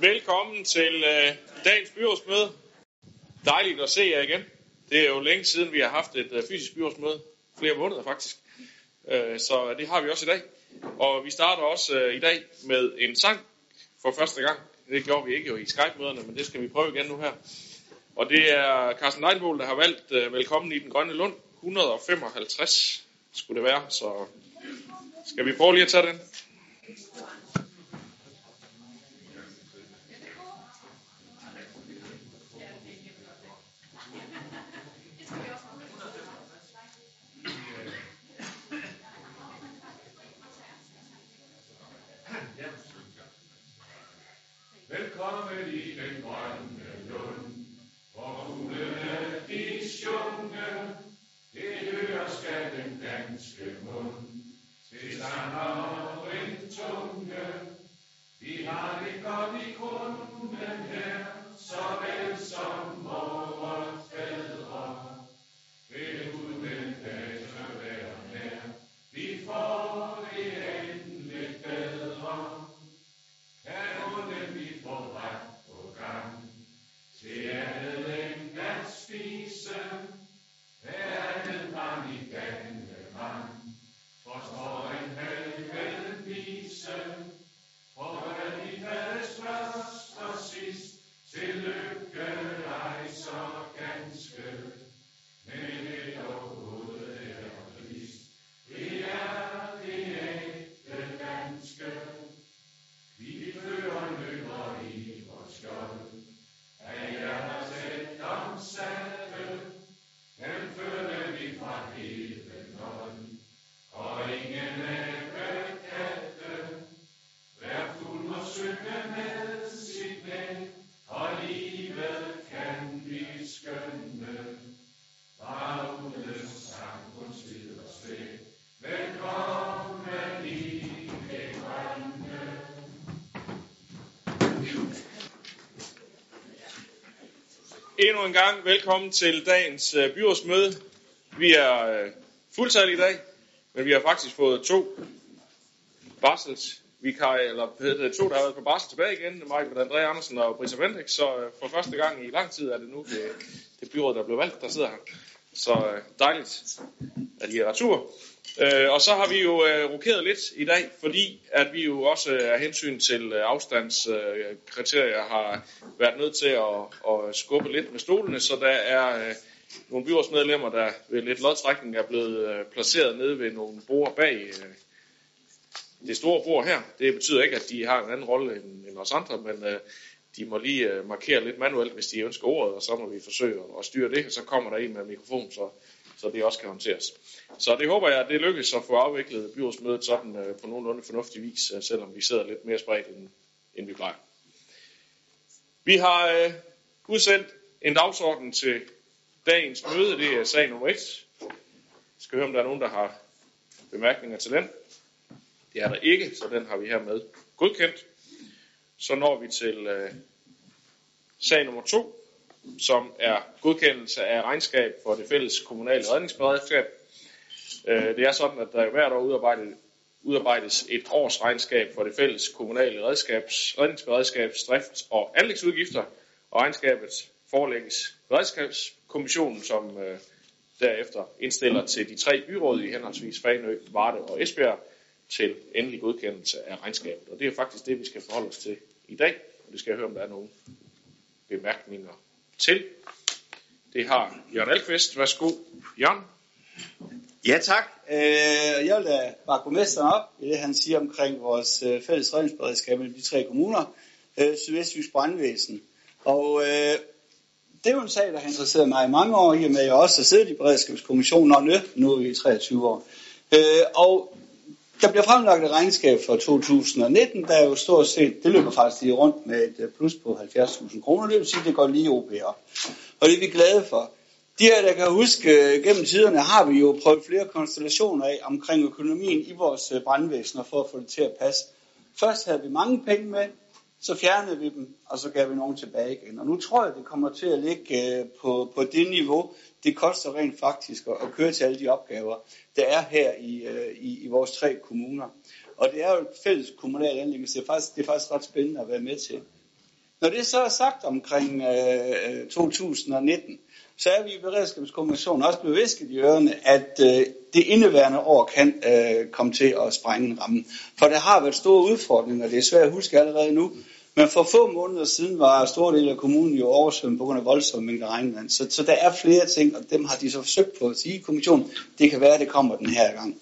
Velkommen til øh, dagens byrådsmøde. Dejligt at se jer igen. Det er jo længe siden, vi har haft et øh, fysisk byrådsmøde. Flere måneder faktisk. Øh, så det har vi også i dag. Og vi starter også øh, i dag med en sang for første gang. Det gjorde vi ikke jo i Skype-møderne, men det skal vi prøve igen nu her. Og det er Carsten Leinbohl, der har valgt øh, Velkommen i den grønne lund. 155 skulle det være, så skal vi prøve lige at tage den? Velkommen i den grønne lund, hvor fuglene de sjunge, det hører skal den danske mund. Til sanger en tunge, vi har det godt i grunden her, såvel som Endnu en gang velkommen til dagens øh, byrådsmøde. Vi er øh, fuldtallige i dag, men vi har faktisk fået to barselsvikarer, eller det, to, der har været på barsel tilbage igen, Michael André Andersen og Brisa Bendix, så øh, for første gang i lang tid er det nu det, det byråd, der blev valgt, der sidder her. Så dejligt, at I er retur. Øh, og så har vi jo øh, rokeret lidt i dag, fordi at vi jo også øh, af hensyn til øh, afstandskriterier øh, har været nødt til at, at skubbe lidt med stolene, så der er øh, nogle byrådsmedlemmer, der ved lidt lodtrækning er blevet øh, placeret nede ved nogle bord bag øh, det store bord her. Det betyder ikke, at de har en anden rolle end, end os andre, men øh, de må lige øh, markere lidt manuelt, hvis de ønsker ordet, og så må vi forsøge at styre det, og så kommer der en med mikrofon, så, så det også kan håndteres. Så det håber jeg, at det lykkes at få afviklet byrådsmødet sådan øh, på nogenlunde fornuftig vis, øh, selvom vi sidder lidt mere spredt, end, end vi plejer. Vi har øh, udsendt en dagsorden til dagens møde, det er sag nummer 1. Jeg skal høre, om der er nogen, der har bemærkninger til den. Det er der ikke, så den har vi hermed godkendt. Så når vi til øh, sag nummer 2, som er godkendelse af regnskab for det fælles kommunale redningsberedskab. Øh, det er sådan, at der hvert år udarbejdes, udarbejdes et års regnskab for det fælles kommunale redskabs, redningsberedskabs, drift og anlægsudgifter, og regnskabet forelægges redskabskommissionen, som øh, derefter indstiller til de tre byråd i henholdsvis Fanø, Varde og Esbjerg til endelig godkendelse af regnskabet. Og det er faktisk det, vi skal forholde os til i dag, og det skal jeg høre, om der er nogle bemærkninger til. Det har Jørgen Alkvist. Værsgo, Jørgen. Ja, tak. Øh, jeg vil da bare gå mesteren op i det, han siger omkring vores øh, fælles redningsberedskab i de tre kommuner, øh, Sydvestjysk Brandvæsen. Og det er jo en sag, der har interesseret mig i mange år, i og med at jeg også har siddet i beredskabskommissionen, og nu er vi i 23 år. Øh, og der bliver fremlagt et regnskab for 2019, der er jo stort set, det løber faktisk lige rundt med et øh, plus på 70.000 kroner, det vil sige, at det går lige op Og det er vi glade for. De her, der kan huske, øh, gennem tiderne har vi jo prøvet flere konstellationer af omkring økonomien i vores øh, brandvæsener for at få det til at passe. Først havde vi mange penge med, så fjernede vi dem, og så gav vi nogen tilbage igen. Og nu tror jeg, det kommer til at ligge øh, på, på det niveau, det koster rent faktisk at, at køre til alle de opgaver, der er her i, øh, i, i vores tre kommuner. Og det er jo et fælles kommunalt anlæg, så det er, faktisk, det er faktisk ret spændende at være med til. Når det så er sagt omkring øh, øh 2019, så er vi i Beredskabskommissionen også blevet visket i ørerne, at øh, det indeværende år kan øh, komme til at sprænge rammen. For der har været store udfordringer, det er svært at huske allerede nu, men for få måneder siden var store dele af kommunen jo oversvømmet på grund af voldsomme mængder regnvand. Så, så der er flere ting, og dem har de så forsøgt på at sige i kommissionen. Det kan være, at det kommer den her gang.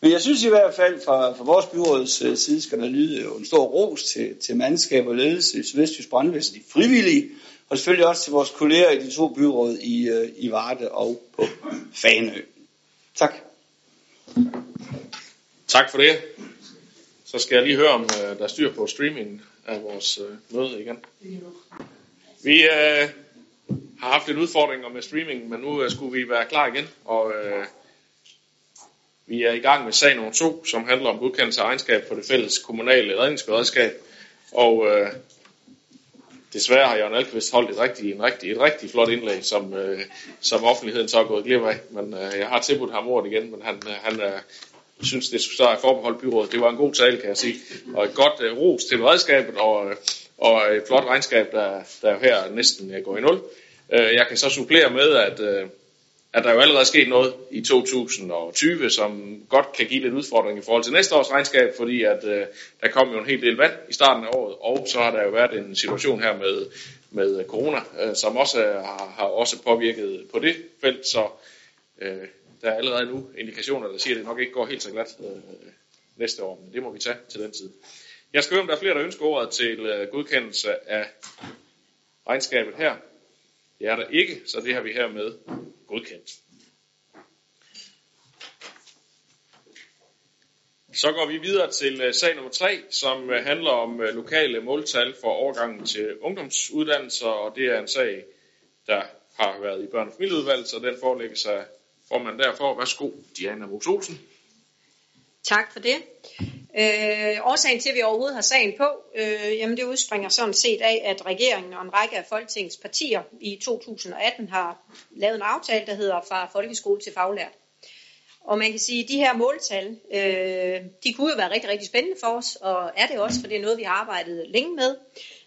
Men jeg synes i hvert fald, fra, fra vores byråds øh, side skal der lyde en stor ros til, til mandskab og ledelse i Sydvestjysk Brandvæsen, de frivillige, og selvfølgelig også til vores kolleger i de to byråd i, øh, i Varde og på Faneø. Tak. Tak for det. Så skal jeg lige høre, om øh, der er styr på streamingen af vores øh, møde igen. Vi øh, har haft lidt udfordringer med streamingen, men nu øh, skulle vi være klar igen, og øh, vi er i gang med sag nummer to, som handler om godkendelse af egenskab for det fælles kommunale redningsberedskab. Og øh, desværre har Jørgen Alkvist holdt et rigtig, en rigtig, et rigtig flot indlæg, som, øh, som offentligheden så er gået glip af. Men øh, jeg har tilbudt ham ordet igen, men han, øh, han øh, synes, det skulle starte forbeholdt byrådet. Det var en god tale, kan jeg sige. Og et godt øh, ros til beredskabet, og, øh, og et flot regnskab, der, der her næsten øh, går i nul. Øh, jeg kan så supplere med, at, Øh, at der jo allerede er sket noget i 2020, som godt kan give lidt udfordring i forhold til næste års regnskab, fordi at øh, der kom jo en hel del vand i starten af året, og så har der jo været en situation her med, med corona, øh, som også har, har også påvirket på det felt, så øh, der er allerede nu indikationer, der siger, at det nok ikke går helt så glat øh, næste år, men det må vi tage til den tid. Jeg skal høre, om der er flere, der ønsker ordet til øh, godkendelse af regnskabet her. Det er der ikke, så det har vi hermed godkendt. Så går vi videre til øh, sag nummer 3, som øh, handler om øh, lokale måltal for overgangen til ungdomsuddannelser, og det er en sag, der har været i børne- og familieudvalget, så den forelægger sig formanden derfor. Værsgo, Diana Mos Olsen. Tak for det. Øh, årsagen til, at vi overhovedet har sagen på, øh, jamen det udspringer sådan set af, at regeringen og en række af Folketingets partier i 2018 har lavet en aftale, der hedder fra folkeskole til faglært. Og man kan sige, at de her måltal, øh, de kunne jo være rigtig, rigtig spændende for os, og er det også, for det er noget, vi har arbejdet længe med.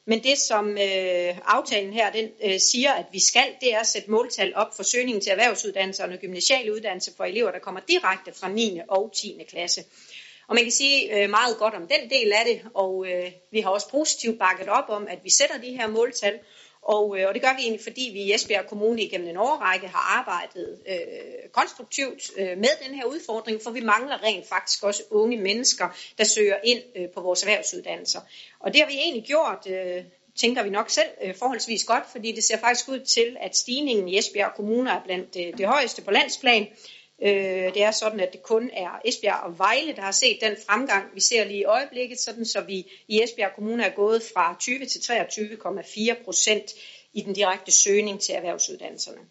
Men det, som øh, aftalen her den, øh, siger, at vi skal, det er at sætte måltal op for søgningen til erhvervsuddannelser og gymnasiale uddannelser for elever, der kommer direkte fra 9. og 10. klasse. Og man kan sige øh, meget godt om den del af det, og øh, vi har også positivt bakket op om, at vi sætter de her måltal, og, øh, og det gør vi egentlig, fordi vi i Esbjerg Kommune igennem en årrække har arbejdet øh, konstruktivt øh, med den her udfordring, for vi mangler rent faktisk også unge mennesker, der søger ind øh, på vores erhvervsuddannelser. Og det har vi egentlig gjort, øh, tænker vi nok selv, øh, forholdsvis godt, fordi det ser faktisk ud til, at stigningen i Esbjerg Kommune er blandt øh, det højeste på landsplan. Øh, det er sådan, at det kun er Esbjerg og Vejle, der har set den fremgang, vi ser lige i øjeblikket, sådan så vi i Esbjerg Kommune er gået fra 20 til 23,4 procent i den direkte søgning til erhvervsuddannelserne.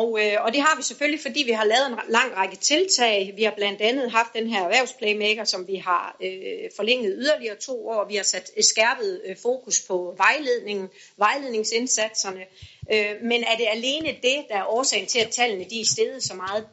Og, øh, og det har vi selvfølgelig, fordi vi har lavet en lang række tiltag. Vi har blandt andet haft den her erhvervsplaymaker, som vi har øh, forlænget yderligere to år. Vi har sat øh, skærpet øh, fokus på vejledningen, vejledningsindsatserne. Øh, men er det alene det, der er årsagen til, at tallene de er steget så meget?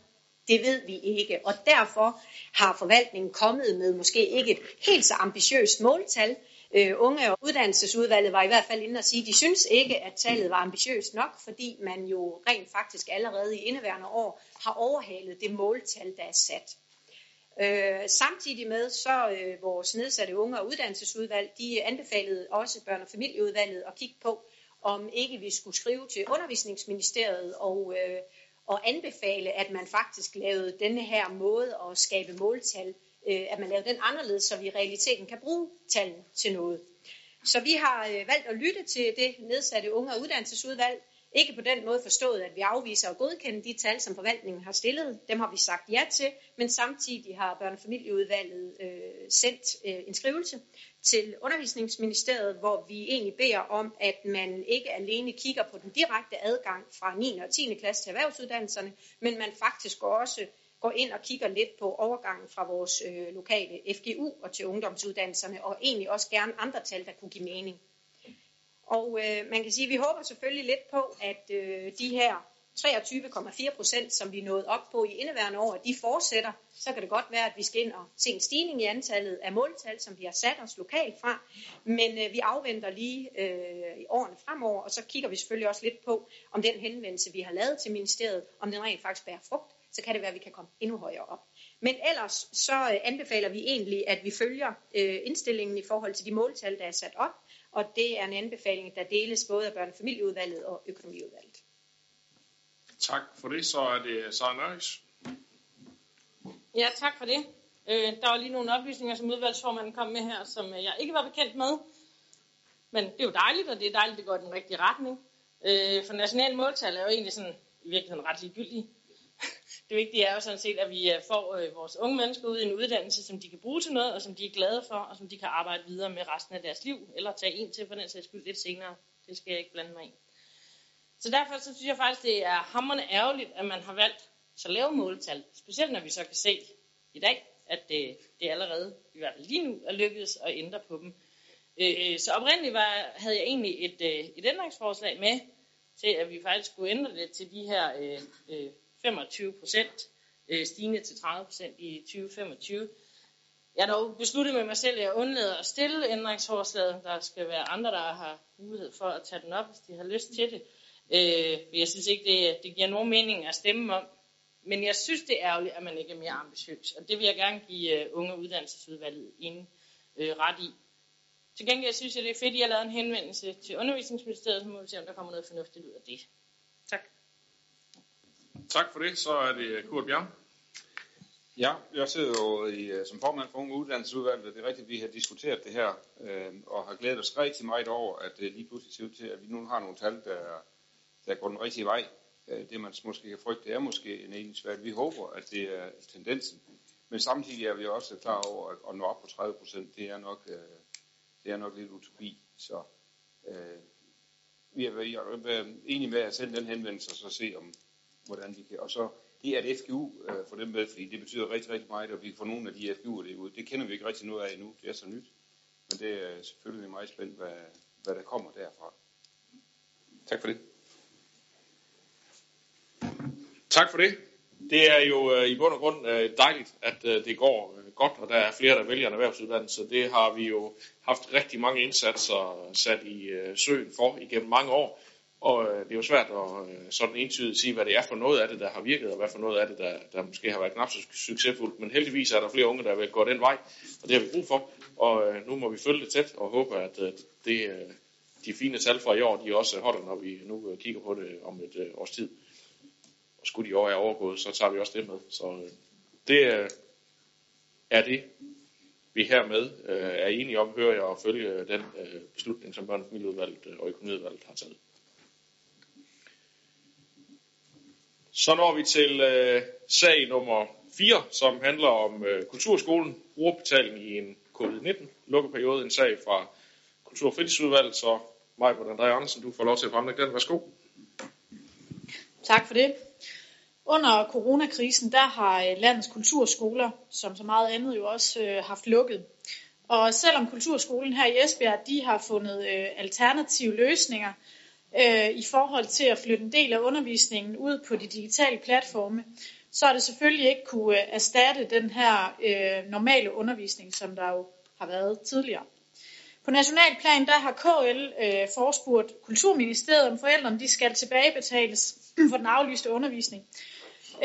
Det ved vi ikke. Og derfor har forvaltningen kommet med måske ikke et helt så ambitiøst måltal, Øh, unge og uddannelsesudvalget var i hvert fald inde og sige, at de synes ikke, at tallet var ambitiøst nok, fordi man jo rent faktisk allerede i indeværende år har overhalet det måltal, der er sat. Øh, samtidig med så øh, vores nedsatte unge og uddannelsesudvalg, de anbefalede også børne- og familieudvalget at kigge på, om ikke vi skulle skrive til undervisningsministeriet og, øh, og anbefale, at man faktisk lavede denne her måde at skabe måltal øh, at man lavede den anderledes, så vi i realiteten kan bruge tallene til noget. Så vi har øh, valgt at lytte til det nedsatte unge- og uddannelsesudvalg. Ikke på den måde forstået, at vi afviser og godkende de tal, som forvaltningen har stillet. Dem har vi sagt ja til, men samtidig har børnefamilieudvalget øh, sendt øh, en skrivelse til undervisningsministeriet, hvor vi egentlig beder om, at man ikke alene kigger på den direkte adgang fra 9. og 10. klasse til erhvervsuddannelserne, men man faktisk også går ind og kigger lidt på overgangen fra vores øh, lokale FGU og til ungdomsuddannelserne, og egentlig også gerne andre tal, der kunne give mening. Og øh, man kan sige, at vi håber selvfølgelig lidt på, at øh, de her 23,4 procent, som vi nåede op på i indeværende år, de fortsætter, så kan det godt være, at vi skal ind og se en stigning i antallet af måltal, som vi har sat os lokalt fra. Men øh, vi afventer lige øh, i årene fremover, og så kigger vi selvfølgelig også lidt på, om den henvendelse, vi har lavet til ministeriet, om den rent faktisk bærer frugt. Så kan det være, at vi kan komme endnu højere op. Men ellers så øh, anbefaler vi egentlig, at vi følger øh, indstillingen i forhold til de måltal, der er sat op, og det er en anbefaling, der deles både af børnefamilieudvalget og økonomiudvalget. Tak for det. Så er det Sara Nørris. Ja, tak for det. Øh, der var lige nogle oplysninger, som udvalgsformanden kom med her, som jeg ikke var bekendt med. Men det er jo dejligt, og det er dejligt, at det går i den rigtige retning. Øh, for national måltal er jo egentlig sådan, i virkeligheden ret ligegyldige. Det vigtige er jo sådan set, at vi øh, får øh, vores unge mennesker ud i en uddannelse, som de kan bruge til noget, og som de er glade for, og som de kan arbejde videre med resten af deres liv, eller tage en til for den sags skyld lidt senere. Det skal jeg ikke blande mig i. Så derfor så synes jeg faktisk, det er hammerne ærgerligt, at man har valgt så lave måltal. Specielt når vi så kan se i dag, at det, det allerede, i hvert fald lige nu, er lykkedes at ændre på dem. Øh, så oprindeligt var, havde jeg egentlig et, øh, et ændringsforslag med, til at vi faktisk skulle ændre det til de her øh, 25 procent, øh, stigende til 30 procent i 2025. Jeg har dog besluttet med mig selv, at jeg undlader at stille ændringsforslaget. Der skal være andre, der har mulighed for at tage den op, hvis de har lyst til det. Øh, jeg synes ikke, det, det giver nogen mening at stemme om. Men jeg synes, det er ærgerligt, at man ikke er mere ambitiøs. Og det vil jeg gerne give øh, unge uddannelsesudvalget en uh, ret i. Til gengæld synes jeg, det er fedt, at jeg har lavet en henvendelse til undervisningsministeriet, så må vi se, om der kommer noget fornuftigt ud af det. Tak. For det. Så er det øh, Kurt Bjerg. Ja, jeg sidder jo i, øh, som formand for Unge Uddannelsesudvalget. Det er rigtigt, at vi har diskuteret det her, øh, og har glædet os rigtig meget over, at det lige pludselig ser ud til, at vi nu har nogle tal, der, der går den rigtige vej. Øh, det man måske kan frygte, er måske en enhedsvalg. Vi håber, at det er tendensen. Men samtidig er vi også klar over, at at nå op på 30 procent, det er nok, øh, det er nok lidt utopi. Så øh, vi er enige med at sende den henvendelse, og så se om, hvordan vi kan. Og så det er et FGU øh, for dem med, fordi det betyder rigtig, rigtig meget, at vi får nogle af de FGU'er derude. Det kender vi ikke rigtig noget af endnu, det er så nyt. Men det er selvfølgelig meget spændt, hvad, hvad der kommer derfra. Tak for det. Tak for det. Det er jo øh, i bund og grund øh, dejligt, at øh, det går øh, godt, og der er flere, der vælger en erhvervsuddannelse. Det har vi jo haft rigtig mange indsatser øh, sat i øh, søen for igennem mange år. Og øh, det er jo svært at øh, sådan entydigt sige, hvad det er for noget af det, der har virket, og hvad for noget af det, der, der måske har været knap så succesfuldt. Men heldigvis er der flere unge, der vil gå den vej, og det har vi brug for. Og øh, nu må vi følge det tæt og håbe, at øh, det, øh, de fine tal fra i år, de også holder, når vi nu øh, kigger på det om et øh, års tid. Og skulle de år er overgået, så tager vi også det med. Så øh, det øh, er det, vi hermed øh, er enige om, hører jeg, at følge den øh, beslutning, som børnefamilieudvalget øh, og økonomiudvalget har taget. Så når vi til øh, sag nummer 4, som handler om øh, kulturskolen, brugerbetaling i en covid-19 lukkeperiode, en sag fra Kultur- og Fritidsudvalget, så mig på André Andersen, du får lov til at fremlægge den. Værsgo. Tak for det. Under coronakrisen, der har øh, landets kulturskoler, som så meget andet jo også øh, haft lukket. Og selvom kulturskolen her i Esbjerg, de har fundet øh, alternative løsninger, øh, Øh, i forhold til at flytte en del af undervisningen ud på de digitale platforme, så er det selvfølgelig ikke kunne øh, erstatte den her øh, normale undervisning, som der jo har været tidligere. På nationalplan der har KL øh, forespurgt Kulturministeriet, om forældrene de skal tilbagebetales for den aflyste undervisning.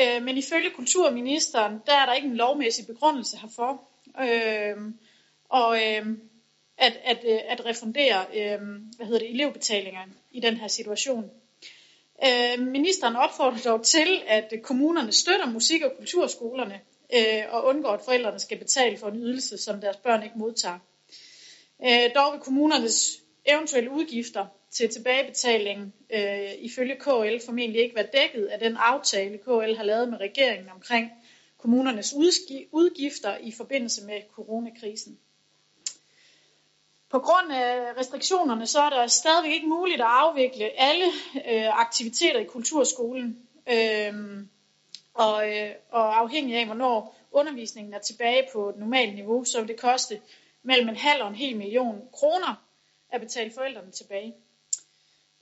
Øh, men ifølge kulturministeren, der er der ikke en lovmæssig begrundelse herfor. Øh, og øh, at, at, øh, at refundere øh, hvad hedder det, elevbetalinger i den her situation. Øh, ministeren opfordrer dog til, at kommunerne støtter musik- og kulturskolerne øh, og undgår, at forældrene skal betale for en ydelse, som deres børn ikke modtager. Øh, dog vil kommunernes eventuelle udgifter til tilbagebetaling øh, ifølge KL formentlig ikke være dækket af den aftale, KL har lavet med regeringen omkring kommunernes udgifter i forbindelse med coronakrisen. På grund af restriktionerne, så er der stadigvæk ikke muligt at afvikle alle øh, aktiviteter i kulturskolen. Øhm, og, øh, og afhængig af, hvornår undervisningen er tilbage på et normalt niveau, så vil det koste mellem en halv og en hel million kroner at betale forældrene tilbage.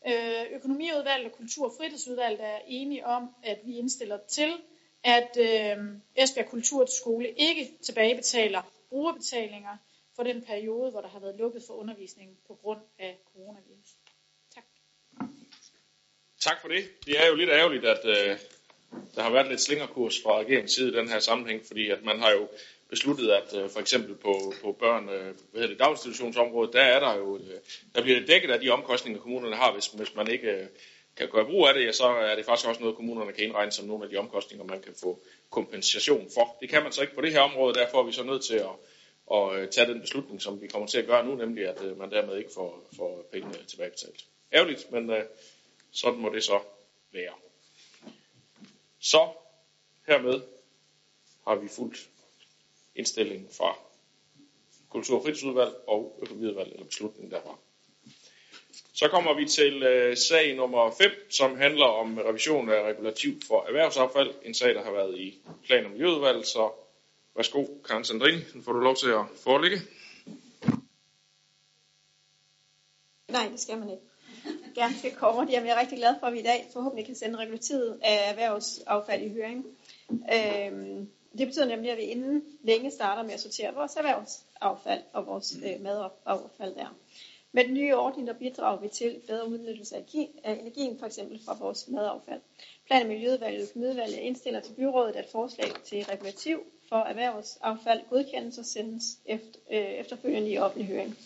Øh, Økonomiudvalget og Kultur- og Fritidsudvalget er enige om, at vi indstiller til, at øh, Esbjerg Kulturskole ikke tilbagebetaler brugerbetalinger for den periode, hvor der har været lukket for undervisningen på grund af coronavirus. Tak. Tak for det. Det er jo lidt ærgerligt, at øh, der har været lidt slingerkurs fra regeringens side i den her sammenhæng, fordi at man har jo besluttet, at øh, for eksempel på, på børn, øh, hvad hedder det, daginstitutionsområdet, der er der jo, øh, der bliver det dækket af de omkostninger, kommunerne har, hvis, hvis man ikke øh, kan gøre brug af det, ja, så er det faktisk også noget, kommunerne kan indregne som nogle af de omkostninger, man kan få kompensation for. Det kan man så ikke på det her område, derfor er vi så nødt til at, at øh, tage den beslutning, som vi kommer til at gøre nu, nemlig at øh, man dermed ikke får, får pengene tilbagebetalt. Ærgerligt, men øh, sådan må det så være. Så hermed har vi fuldt indstillingen fra Kultur- og fritidsudvalg og økonomiudvalg, eller beslutningen derfra. Så kommer vi til øh, sag nummer 5, som handler om revision af regulativ for erhvervsaffald. En sag, der har været i plan- og miljøudvalget, så værsgo, Karen Sandrini, den får du lov til at forelægge. Nej, det skal man ikke. Ganske kort. Jamen, jeg er rigtig glad for, at vi i dag forhåbentlig kan sende regulativet af erhvervsaffald i høring. Øhm, det betyder nemlig, at vi inden længe starter med at sortere vores erhvervsaffald og vores øh, madaffald der. Med den nye ordning, der bidrager vi til bedre udnyttelse af energien, for eksempel fra vores madaffald. Plan- og Miljøudvalget og Miljøudvalget indstiller til byrådet, at forslag til regulativ for erhvervsaffald godkendes og sendes efter, øh, efterfølgende i offentlig høring.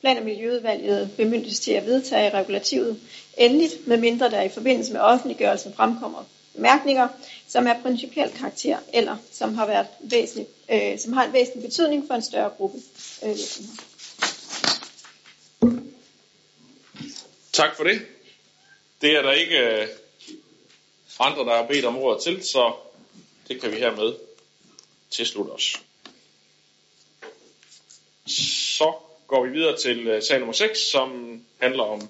Plan- og Miljøudvalget bemyndiges til at vedtage regulativet endeligt, medmindre der i forbindelse med offentliggørelsen fremkommer bemærkninger, som er principiel karakter, eller som har, været væsentlig, øh, som har en væsentlig betydning for en større gruppe øh, virksomheder. Tak for det. Det er der ikke øh, andre, der har bedt om ordet til, så det kan vi hermed tilslutte os. Så går vi videre til øh, sag nummer 6, som handler om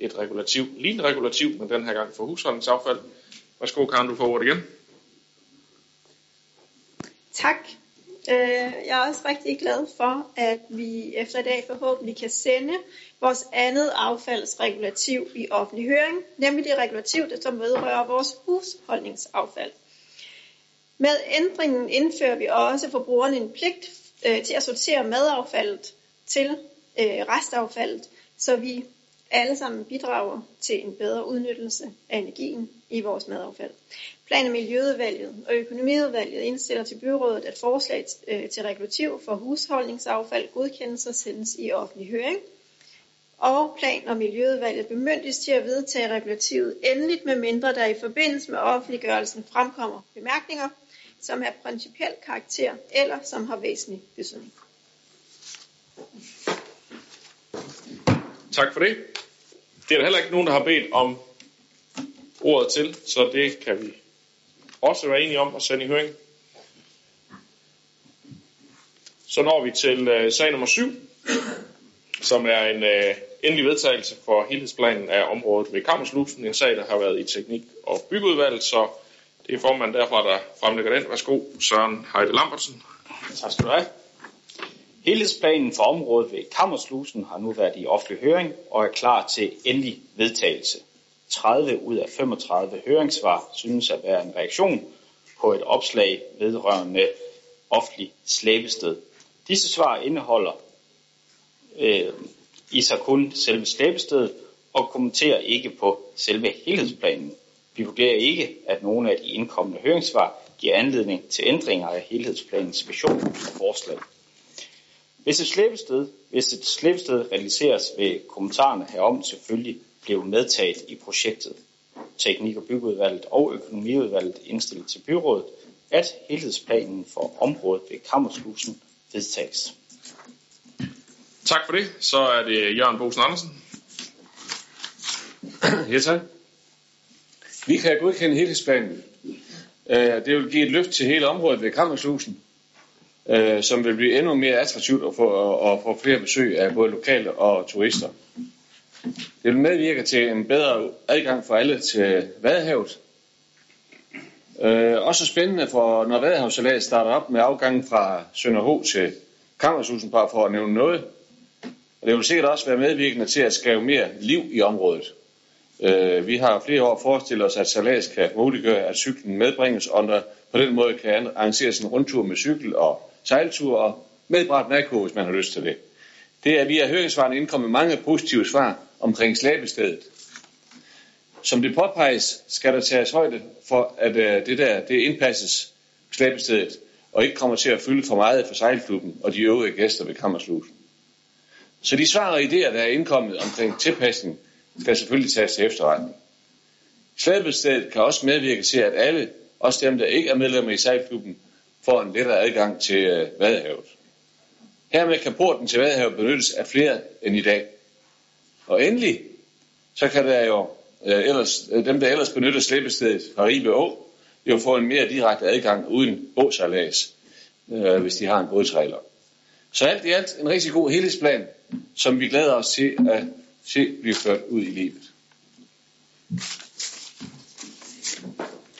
et regulativ, lignende regulativ, men den her gang for husholdningsaffald. Værsgo, Karen, du får ordet igen. Tak. Øh, jeg er også rigtig glad for, at vi efter i dag forhåbentlig kan sende vores andet affaldsregulativ i offentlig høring, nemlig det regulativ, der som vedrører vores husholdningsaffald. Med ændringen indfører vi også forbrugerne en pligt øh, til at sortere madaffaldet til øh, restaffaldet, så vi alle sammen bidrager til en bedre udnyttelse af energien i vores madaffald. Plan- og Miljøudvalget og Økonomiudvalget indstiller til byrådet, at forslag øh, til regulativ for husholdningsaffald godkendes og sendes i offentlig høring. Og Plan- og Miljøudvalget bemyndiges til at vedtage regulativet endeligt, med mindre der i forbindelse med offentliggørelsen fremkommer bemærkninger, som er principiel karakter eller som har væsentlig betydning. Tak for det. Det er der heller ikke nogen, der har bedt om ordet til, så det kan vi også være enige om at sende i høring. Så når vi til øh, sag nummer 7, som er en øh, endelig vedtagelse for helhedsplanen af området ved Kammerslusen. En sag, der har været i teknik- og byggeudvalget, så det er formanden derfra, der fremlægger den. Værsgo, Søren Heide Lambertsen. Tak skal du have. Helhedsplanen for området ved Kammerslusen har nu været i offentlig høring og er klar til endelig vedtagelse. 30 ud af 35 høringssvar synes at være en reaktion på et opslag vedrørende offentlig slæbested. Disse svar indeholder øh, i sig kun selve slæbestedet og kommenterer ikke på selve helhedsplanen. Vi vurderer ikke, at nogle af de indkommende høringssvar giver anledning til ændringer af helhedsplanens vision og forslag. Hvis et slæbested, hvis et slæbested realiseres, vil kommentarerne herom selvfølgelig blive medtaget i projektet. Teknik- og byggeudvalget og økonomiudvalget indstillet til byrådet, at helhedsplanen for området ved Kammerslusen vedtages. Tak for det. Så er det Jørgen Bosen Andersen. Ja, tak. Vi kan godkende helhedsplanen. Øh, Det vil give et løft til hele området ved Kammershusen, øh, som vil blive endnu mere attraktivt og få, og få flere besøg af både lokale og turister. Det vil medvirke til en bedre adgang for alle til Vadehavet. Øh, også spændende for, når Vadehavsalat starter op med afgangen fra Sønderho til Kammershusen, bare for at nævne noget. Og det vil sikkert også være medvirkende til at skabe mere liv i området. Øh, vi har flere år forestillet os, at salas kan muliggøre, at cyklen medbringes, og der på den måde kan arrangeres en rundtur med cykel og sejltur og medbragt narko, hvis man har lyst til det. Det er via høringssvarene indkommet mange positive svar omkring slæbestedet. Som det påpeges, skal der tages højde for, at øh, det der det indpasses slæbestedet, og ikke kommer til at fylde for meget for sejlklubben og de øvrige gæster ved Kammerslusen. Så de svar og idéer, der er indkommet omkring tilpasning, skal selvfølgelig tages til efterretning. Slæbestedet kan også medvirke til, at alle, også dem, der ikke er medlemmer i sejlklubben, får en lettere adgang til øh, Vadehavet. Hermed kan porten til Vadehavet benyttes af flere end i dag. Og endelig, så kan der jo øh, ellers, øh, dem, der ellers benytter slæbestedet fra Ribe Å, jo få en mere direkte adgang uden bådsejlads, øh, hvis de har en bådtrailer. Så alt i alt en rigtig god helhedsplan, som vi glæder os til at se blive ført ud i livet.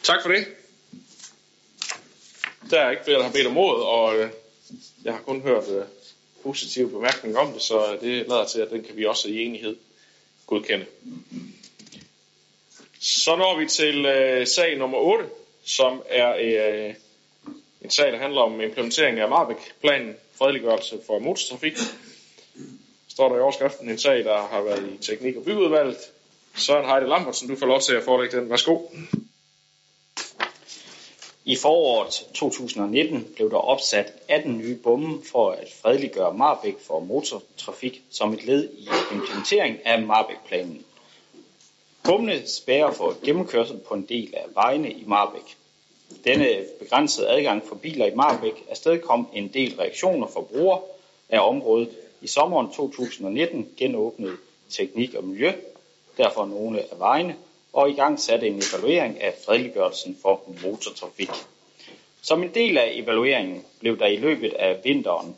Tak for det. Der er ikke flere, der har bedt om ordet, og øh, jeg har kun hørt øh, positive bemærkninger om det, så øh, det lader til, at den kan vi også i enighed godkende. Så når vi til øh, sag nummer 8, som er øh, en sag, der handler om implementering af Marbæk-planen, fredeliggørelse for motortrafik. Står der i overskriften en sag, der har været i teknik- og byudvalget. Søren Heide Lambertsen, du får lov til at forelægge den. Værsgo. I foråret 2019 blev der opsat 18 nye bomme for at fredeliggøre Marbæk for motortrafik som et led i implementering af Marbæk-planen. Bommene spærrer for gennemkørsel på en del af vejene i Marbæk. Denne begrænsede adgang for biler i Marbæk afstedkom en del reaktioner fra brugere af området. I sommeren 2019 genåbnede Teknik og Miljø derfor nogle af vejene og i gang satte en evaluering af fredeliggørelsen for motortrafik. Som en del af evalueringen blev der i løbet af vinteren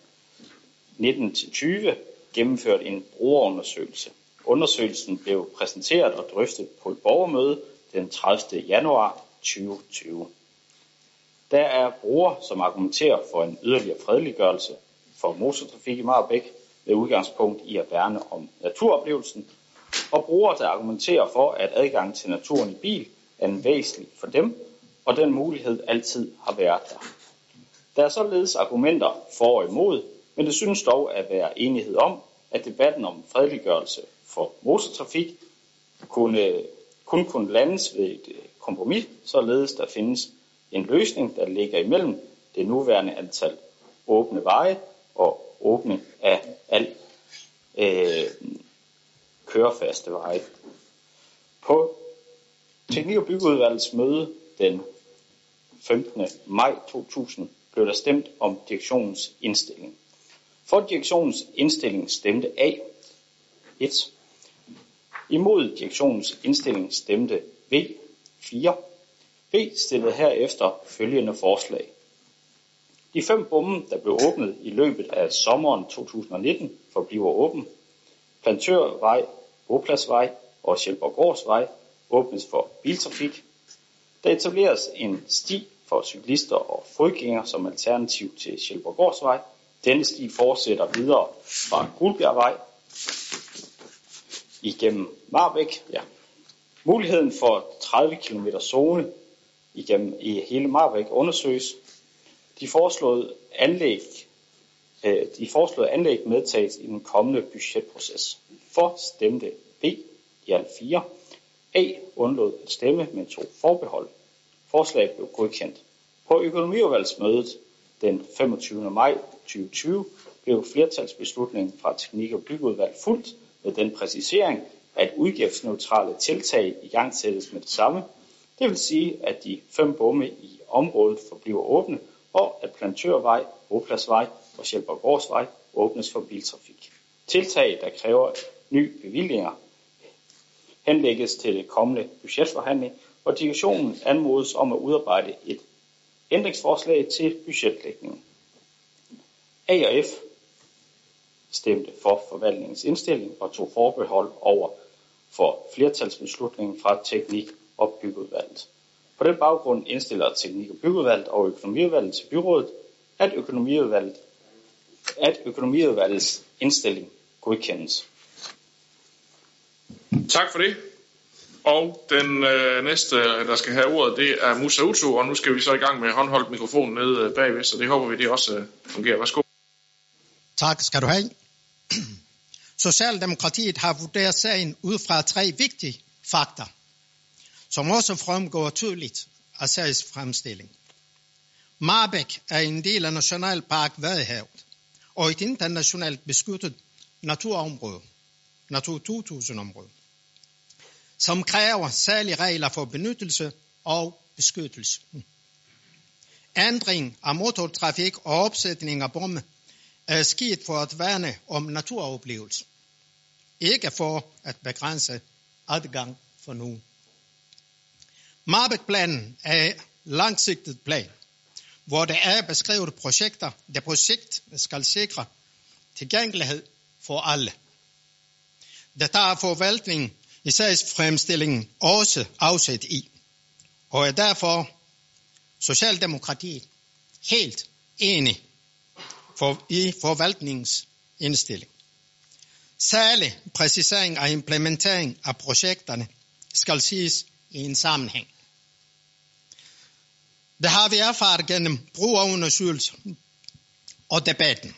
19-20 gennemført en brugerundersøgelse. Undersøgelsen blev præsenteret og drøftet på et borgermøde den 30. januar 2020. Der er brugere, som argumenterer for en yderligere fredeliggørelse for motortrafik i Marbæk med udgangspunkt i at værne om naturoplevelsen, og brugere, der argumenterer for, at adgang til naturen i bil er en væsentlig for dem, og den mulighed altid har været der. Der er således argumenter for og imod, men det synes dog at være enighed om, at debatten om fredeliggørelse for motortrafik kunne, øh, kun kunne landes ved et øh, kompromis, således der findes en løsning, der ligger imellem det nuværende antal åbne veje og åbning af al øh, kørefaste veje. På Teknik- og Byggeudvalgets møde den 15. maj 2000 blev der stemt om direktionens indstilling. For direktionens indstilling stemte A 1. Imod direktionens indstilling stemte V 4. V stillede herefter følgende forslag. De fem bomme, der blev åbnet i løbet af sommeren 2019, forbliver åben. Plantørvej, Bopladsvej og Sjælborgårdsvej åbnes for biltrafik. Der etableres en sti for cyklister og fodgængere som alternativ til Sjælborgårdsvej. Denne sti fortsætter videre fra Guldbjergvej igennem Marbæk. Ja. Muligheden for 30 km zone igennem i hele Marbæk undersøges. De foreslåede anlæg, øh, de foreslåede anlæg medtages i den kommende budgetproces. For stemte B i alt 4. A undlod at stemme med to forbehold. Forslaget blev godkendt. På økonomiudvalgsmødet den 25. maj 2020 blev flertalsbeslutningen fra Teknik- og Byggeudvalg fuldt med den præcisering, at udgiftsneutrale tiltag i gang sættes med det samme. Det vil sige, at de fem bomme i området forbliver åbne, og at Plantørvej, Bopladsvej og Sjælborgårdsvej åbnes for biltrafik. Tiltag, der kræver nye bevillinger, henlægges til det kommende budgetforhandling, og direktionen anmodes om at udarbejde et ændringsforslag til budgetlægningen. A og F stemte for forvaltningens indstilling og tog forbehold over for flertalsbeslutningen fra teknik- og byggeudvalget. På den baggrund indstiller teknik- og byggeudvalget og økonomiudvalget til byrådet, at økonomiudvalget, at økonomiudvalgets indstilling godkendes. Tak for det. Og den øh, næste, der skal have ordet, det er Musa Utu, og nu skal vi så i gang med håndholdt mikrofon nede øh, bagved, så det håber vi, det også øh, fungerer. Værsgo. Tak skal du have. Socialdemokratiet har vurderet sagen ud fra tre vigtige fakta, som også fremgår tydeligt af sagens fremstilling. Marbæk er en del af Nationalpark Vadehavet og et internationalt beskyttet naturområde, Natur 2000-område, som kræver særlige regler for benyttelse og beskyttelse. Ændring af motortrafik og opsætning af bomme er sket for at værne om naturoplevelse, ikke for at begrænse adgang for nogen. Marbæk-planen er langsigtet plan, hvor der er beskrevet projekter, der projekt skal sikre tilgængelighed for alle. Det tager forvaltningen i sagsfremstillingen også afsæt i, og er derfor Socialdemokratiet helt enig for, i forvaltningens indstilling. Særlig præcisering og implementering af projekterne skal ses i en sammenhæng. Det har vi erfaret gennem brugerundersøgelser og debatten.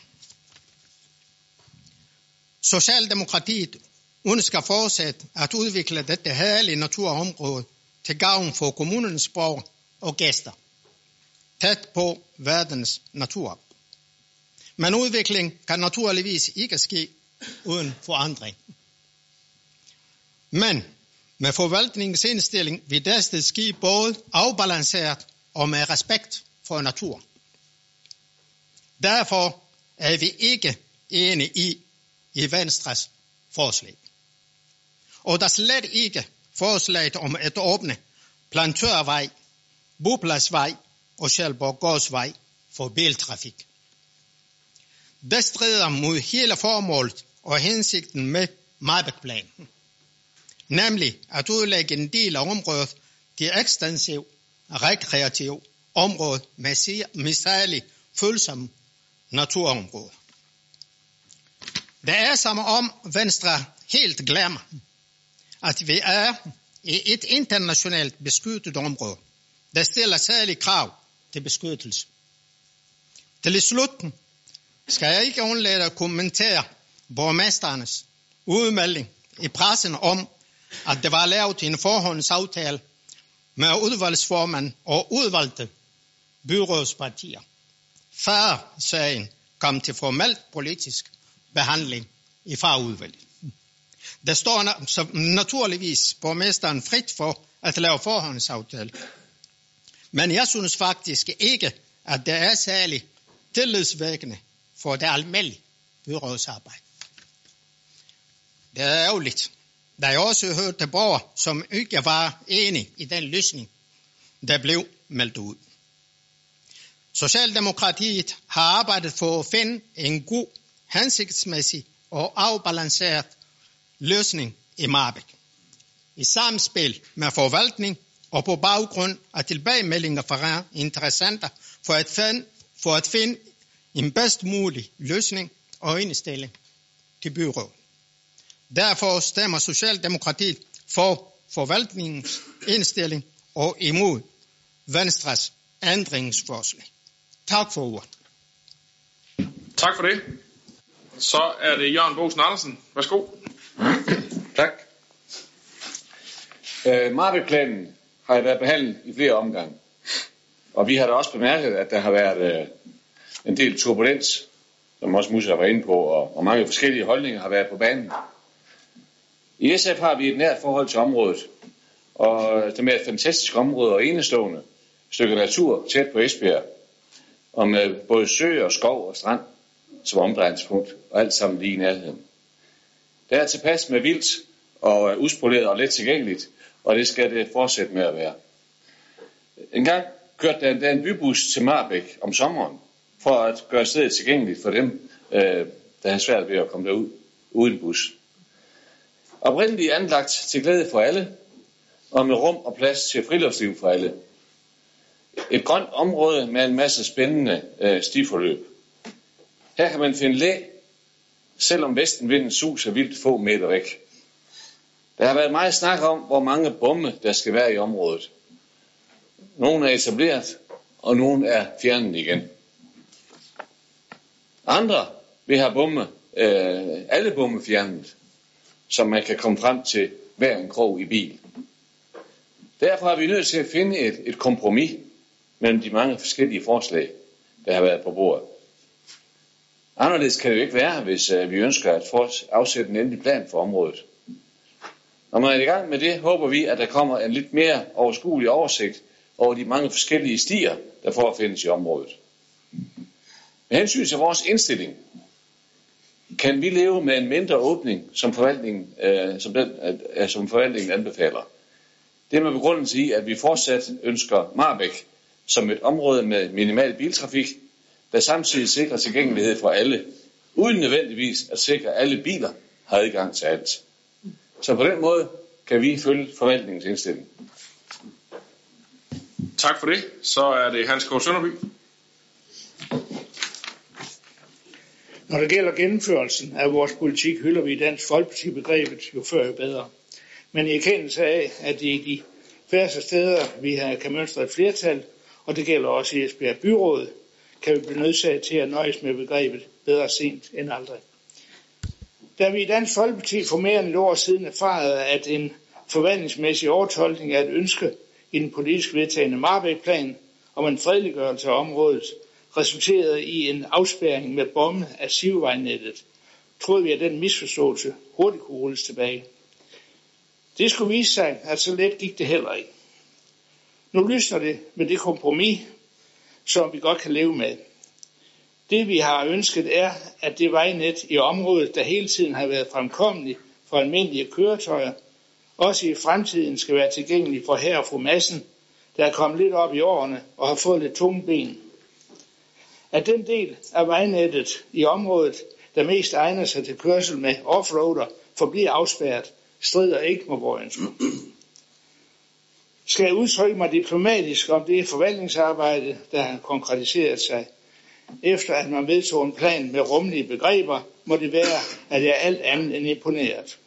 Socialdemokratiet ønsker fortsat at udvikle dette herlige naturområde til gavn for kommunens borgere og gæster, tæt på verdens natur. Men udvikling kan naturligvis ikke ske uden forandring. Men med forvaltningens indstilling vil det ske både afbalanceret og med respekt for natur. Derfor er vi ikke enige i, i Venstres forslag. Og der slet ikke forslaget om at åbne Plantørvej, Bopladsvej og Sjælborggårdsvej for biltrafik. Det strider mod hele formålet og hensigten med Marbæk-planen, nemlig at udlægge en del af området til ekstensiv rekreativ område med, med særlig følsomme naturområder. Det er som om Venstre helt glemmer, at vi er i et internationalt beskyttet område, der stiller særlige krav til beskyttelse. Til slutten skal jeg ikke undlade at kommentere borgmesternes udmelding i pressen om, at det var lavet en forhåndsaftale med udvalgsformand og udvalgte byrådspartier, før sagen kom til formelt politisk behandling i farudvalget. Der står så naturligvis borgmesteren frit for at lave forhåndsaftale. Men jeg synes faktisk ikke, at det er særlig tillidsvækkende for det almindelige byrådsarbejde. Det er ærgerligt. Der jeg også hørte til borgere, som ikke var enige i den løsning, der blev meldt ud. Socialdemokratiet har arbejdet for at finde en god, hensigtsmæssig og afbalanceret løsning i Marbæk. I samspil med forvaltning og på baggrund af tilbagemeldinger fra interessenter for at finde, for at finde en bedst mulig løsning og indstilling til byrådet. Derfor stemmer Socialdemokratiet for forvaltningens indstilling og imod Venstres ændringsforslag. Tak for ordet. Tak for det. Så er det Jørgen Bosen Andersen. Værsgo. Tak. Øh, Marbet-planen har været behandlet i flere omgange. Og vi har da også bemærket, at der har været øh, en del turbulens, som også Musa var inde på, og, og mange forskellige holdninger har været på banen. I SF har vi et nært forhold til området, og det er et fantastisk område og enestående stykke natur tæt på Esbjerg, og med både sø og skov og strand som omdrejningspunkt, og alt sammen lige i nærheden. Det er tilpas med vildt og uspoleret og let tilgængeligt, og det skal det fortsætte med at være. En gang kørte der endda en bybus til Marbæk om sommeren, for at gøre stedet tilgængeligt for dem, øh, der har svært ved at komme derud uden bus. Oprindeligt anlagt til glæde for alle, og med rum og plads til friluftsliv for alle. Et grønt område med en masse spændende øh, stiforløb. Her kan man finde læ, selvom vestenvinden suser vildt få meter væk. Der har været meget snak om, hvor mange bomme der skal være i området. Nogle er etableret, og nogle er fjernet igen. Andre vil have bomme, øh, alle bomme fjernet, som man kan komme frem til hver en krog i bil. Derfor er vi nødt til at finde et, et kompromis mellem de mange forskellige forslag, der har været på bordet. Anderledes kan det jo ikke være, hvis uh, vi ønsker at få afsætte en endelig plan for området. Når man er i gang med det, håber vi, at der kommer en lidt mere overskuelig oversigt over de mange forskellige stier, der forefindes i området. Med hensyn til vores indstilling, kan vi leve med en mindre åbning, som forvaltningen, øh, som, den, øh, øh som forvaltningen anbefaler. Det er med begrundelse i, at vi fortsat ønsker Marbæk som et område med minimal biltrafik, der samtidig sikrer tilgængelighed for alle, uden nødvendigvis at sikre, at alle biler har adgang til alt. Så på den måde kan vi følge forvaltningens indstilling. Tak for det. Så er det Hans K. Sønderby. Når det gælder gennemførelsen af vores politik, hylder vi i Dansk Folkeparti begrebet jo før jo bedre. Men i erkendelse af, at det er de færreste steder, vi har, kan mønstre et flertal, og det gælder også i Esbjerg Byråd, kan vi blive nødsaget til at nøjes med begrebet bedre sent end aldrig. Da vi i Dansk Folkeparti for mere end et år siden erfarede, at en forvaltningsmæssig overtolkning af et ønske i den politisk vedtagende Marbæk-plan om en fredeliggørelse af området resulterede i en afspærring med bomme af sivevejnettet, troede vi, at den misforståelse hurtigt kunne rulles tilbage. Det skulle vise sig, at så let gik det heller ikke. Nu lysner det med det kompromis, som vi godt kan leve med. Det vi har ønsket er, at det vejnet i området, der hele tiden har været fremkommeligt for almindelige køretøjer, også i fremtiden skal være tilgængelig for her og fru Massen, der er kommet lidt op i årene og har fået lidt tunge ben. At den del af vejnettet i området, der mest egner sig til kørsel med offroader, forbliver afspærret, strider ikke mod vores ønsker. Skal jeg udtrykke mig diplomatisk om det forvaltningsarbejde, der har konkretiseret sig, efter at man vedtog en plan med rummelige begreber, må det være, at jeg er alt andet end imponeret.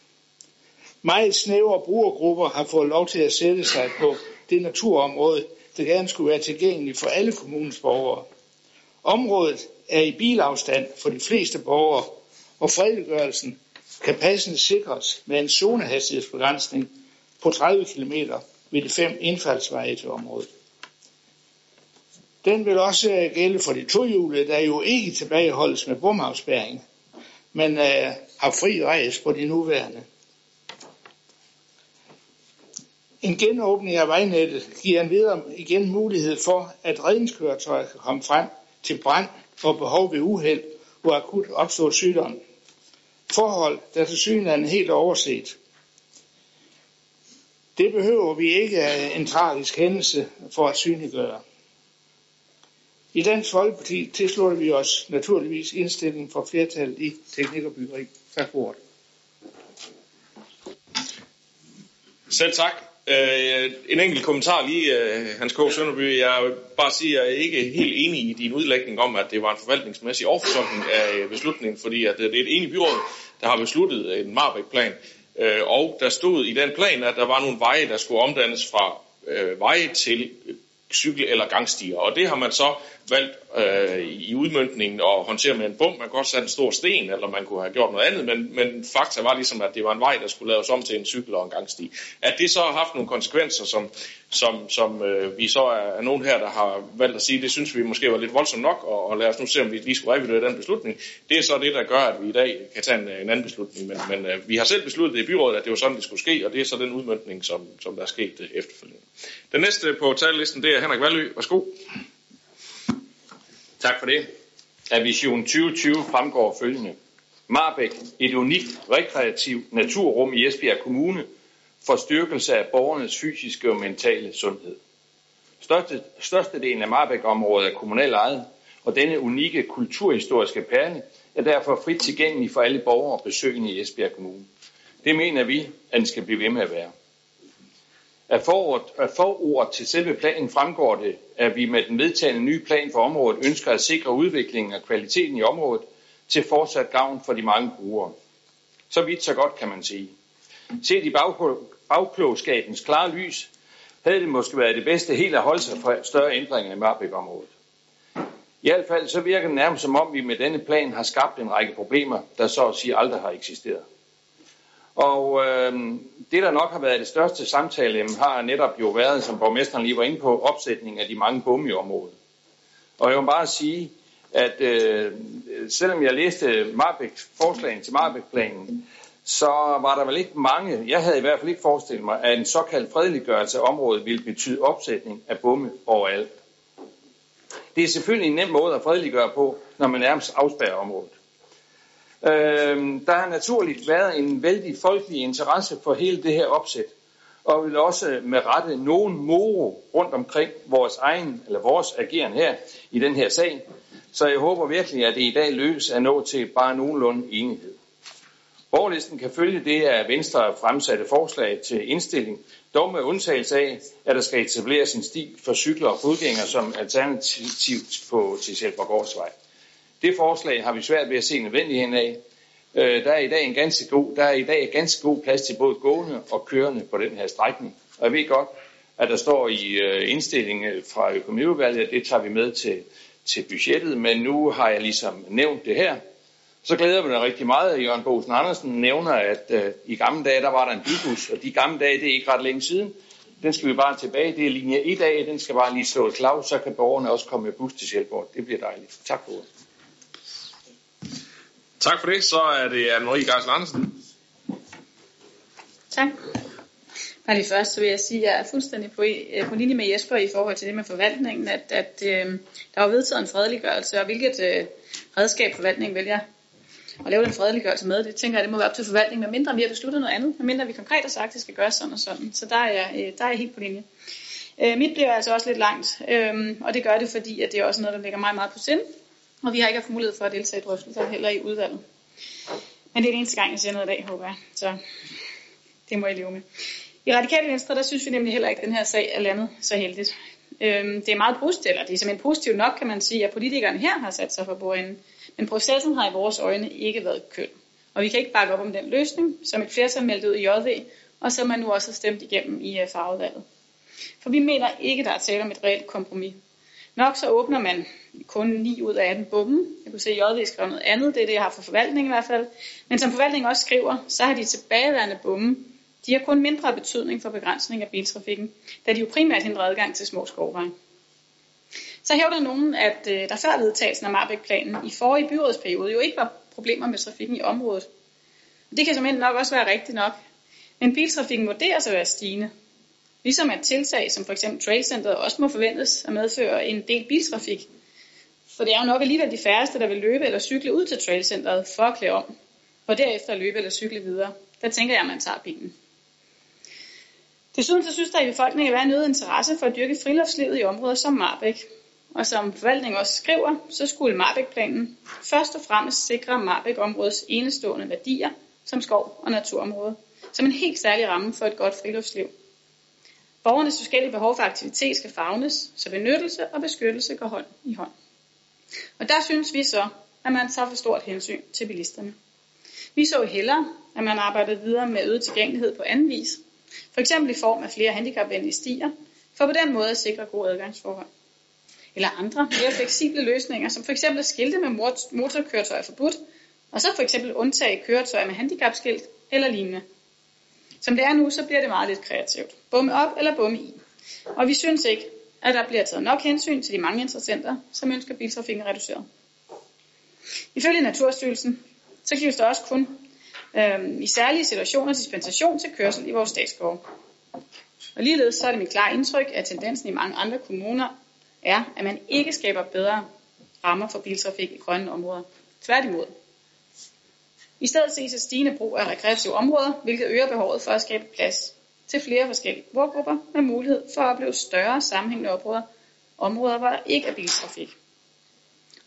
Meget snævre brugergrupper har fået lov til at sætte sig på det naturområde, der gerne skulle være tilgængeligt for alle kommunens borgere. Området er i bilafstand for de fleste borgere, og fredeliggørelsen kan passende sikres med en zonehastighedsbegrænsning på 30 km ved de fem indfaldsveje til området. Den vil også øh, gælde for de tohjulede, der jo ikke tilbageholdes med bomafspæring, men øh, har fri rejs på de nuværende. En genåbning af vejnettet giver en videre igen mulighed for, at redningskøretøjer kan komme frem til brand for behov ved uheld, hvor akut opstår sygdom. Forhold, der til synligheden helt overset. Det behøver vi ikke en tragisk hændelse for at synliggøre. I Dansk Folkeparti tilslutter vi os naturligvis indstillingen for flertallet i teknik og byggeri. Tak for ordet. Selv tak. Øh, en enkelt kommentar lige, øh, Hans K. Sønderby. Jeg vil bare sige, at jeg er ikke helt enig i din udlægning om, at det var en forvaltningsmæssig overfortolkning af beslutningen, fordi at det er et enigt byråd, der har besluttet en Marbæk-plan. Øh, og der stod i den plan, at der var nogle veje, der skulle omdannes fra øh, veje til cykel- eller gangstier. Og det har man så valgt øh, i udmyndningen at håndtere med en bum. Man kunne også have en stor sten, eller man kunne have gjort noget andet, men, men fakta var ligesom, at det var en vej, der skulle laves om til en cykel og en gangsti. At det så har haft nogle konsekvenser, som, som, som øh, vi så er, er nogen her, der har valgt at sige, det synes vi måske var lidt voldsomt nok, og, og lad os nu se, om vi lige skulle revidere den beslutning. Det er så det, der gør, at vi i dag kan tage en, en anden beslutning, men, men øh, vi har selv besluttet i byrådet, at det var sådan, det skulle ske, og det er så den udmyndning, som, som der er sket øh, efterfølgende. Den næste på talelisten, det er Henrik Valø. Værsgo. Tak for det. Af Vision 2020 fremgår følgende. Marbæk, et unikt rekreativt naturrum i Esbjerg Kommune for styrkelse af borgernes fysiske og mentale sundhed. Største, størstedelen af Marbæk-området er kommunalt ejet, og denne unikke kulturhistoriske perle er derfor frit tilgængelig for alle borgere og besøgende i Esbjerg Kommune. Det mener vi, at den skal blive ved med at være. Af forord, af forord til selve planen fremgår det, at vi med den vedtagende nye plan for området ønsker at sikre udviklingen og kvaliteten i området, til fortsat gavn for de mange brugere. Så vidt så godt kan man sige. Set i bagklogskabens klare lys, havde det måske været det bedste helt at holde sig fra større ændringer i Marbæk-området. I hvert fald så virker det nærmest som om, vi med denne plan har skabt en række problemer, der så at sige aldrig har eksisteret. Og øh, det, der nok har været det største samtale, har netop jo været, som borgmesteren lige var inde på, opsætning af de mange bomme i området. Og jeg må bare sige, at øh, selvom jeg læste Marbæk, forslagen til Marbæk-planen, så var der vel ikke mange, jeg havde i hvert fald ikke forestillet mig, at en såkaldt fredeliggørelse af området ville betyde opsætning af bomme overalt. Det er selvfølgelig en nem måde at fredeliggøre på, når man nærmest afspærrer området. Øh, der har naturligt været en vældig folkelig interesse for hele det her opsæt, og vil også øh, med rette nogen moro rundt omkring vores egen, eller vores ageren her i den her sag. Så jeg håber virkelig, at det i dag løs at nå til bare nogenlunde enighed. Borgerlisten kan følge det af Venstre fremsatte forslag til indstilling, dog med undtagelse af, at der skal etableres en sti for cykler og fodgængere som alternativ på til Sjælborgårdsvej. Det forslag har vi svært ved at se nødvendigheden af. Øh, der er i dag en ganske god, der er i dag ganske god plads til både gående og kørende på den her strækning. Og jeg ved godt, at der står i øh, indstillingen øh, fra økonomiudvalget, at det tager vi med til, til budgettet, men nu har jeg ligesom nævnt det her, så glæder vi mig rigtig meget, at Jørgen Bosen Andersen nævner, at øh, i gamle dage, der var der en bybus, og de gamle dage, det er ikke ret længe siden. Den skal vi bare tilbage. Det er linje 1 af, den skal bare lige slå et klav, så kan borgerne også komme med bus til Sjælborg. Det bliver dejligt. Tak for ordet. Tak for det. Så er det Anne-Marie Gersel Andersen. Tak. Bare lige først så vil jeg sige, at jeg er fuldstændig på, øh, på linje med Jesper i forhold til det med forvaltningen, at, at øh, der var vedtaget en fredeliggørelse, og hvilket øh, redskab forvaltningen vælger at lave den fredeliggørelse med. Det tænker jeg, det må være op til forvaltningen, medmindre vi har besluttet noget andet, medmindre vi konkret har sagt, at det skal gøres sådan og sådan. Så der er jeg, øh, der er jeg helt på linje. Øh, mit bliver altså også lidt langt, øh, og det gør det, fordi at det er også noget, der ligger meget, meget på sind. Og vi har ikke haft mulighed for at deltage i drøftelser heller i udvalget. Men det er den eneste gang, jeg siger noget i dag, håber jeg. Så det må I leve med. I Radikale Venstre, der synes vi nemlig heller ikke, at den her sag er landet så heldigt. Øhm, det er meget positivt, eller det er simpelthen positivt nok, kan man sige, at politikerne her har sat sig for bordenden. Men processen har i vores øjne ikke været køn. Og vi kan ikke bakke op om den løsning, som et flertal meldte ud i JV, og som man nu også har stemt igennem i øh, fagudvalget. For vi mener ikke, der er tale om et reelt kompromis. Nok så åbner man kun 9 ud af 18 bomme. Jeg kunne se, at JV skrev noget andet, det er det, jeg har for forvaltningen i hvert fald. Men som forvaltningen også skriver, så har de tilbageværende bomme, de har kun mindre betydning for begrænsning af biltrafikken, da de jo primært hindrer adgang til små skovveje. Så hævder nogen, at øh, der før vedtagelsen af Marbæk-planen i forrige byrådsperiode jo ikke var problemer med trafikken i området. Det kan som nok også være rigtigt nok. Men biltrafikken vurderes at være stigende. Ligesom at tiltag som f.eks. Trailcenteret også må forventes at medføre en del biltrafik. For det er jo nok alligevel de færreste, der vil løbe eller cykle ud til Trailcenteret for at klæde om, og derefter løbe eller cykle videre. Der tænker jeg, at man tager bilen. Desuden så synes der i befolkningen at være en øget interesse for at dyrke friluftslivet i områder som Marbæk. Og som forvaltningen også skriver, så skulle Marbæk-planen først og fremmest sikre Marbæk-områdets enestående værdier som skov og naturområde, som en helt særlig ramme for et godt friluftsliv. Borgernes forskellige behov for aktivitet skal fagnes, så benyttelse og beskyttelse går hånd i hånd. Og der synes vi så, at man tager for stort hensyn til bilisterne. Vi så hellere, at man arbejdede videre med øget tilgængelighed på anden vis, for eksempel i form af flere handicapvenlige stier, for på den måde at sikre gode adgangsforhold. Eller andre mere fleksible løsninger, som for eksempel skilte med motorkøretøjer forbudt, og så for eksempel undtage køretøjer med handicapskilt eller lignende. Som det er nu, så bliver det meget lidt kreativt. Bumme op eller bumme i. Og vi synes ikke, at der bliver taget nok hensyn til de mange interessenter, som ønsker biltrafikken reduceret. Ifølge Naturstyrelsen, så gives der også kun øh, i særlige situationer dispensation til kørsel i vores statsskov. Og ligeledes så er det mit klare indtryk, at tendensen i mange andre kommuner er, at man ikke skaber bedre rammer for biltrafik i grønne områder. Tværtimod. I stedet ses et stigende brug af rekreative områder, hvilket øger behovet for at skabe plads til flere forskellige brugergrupper med mulighed for at opleve større sammenhængende områder, områder hvor der ikke er biltrafik.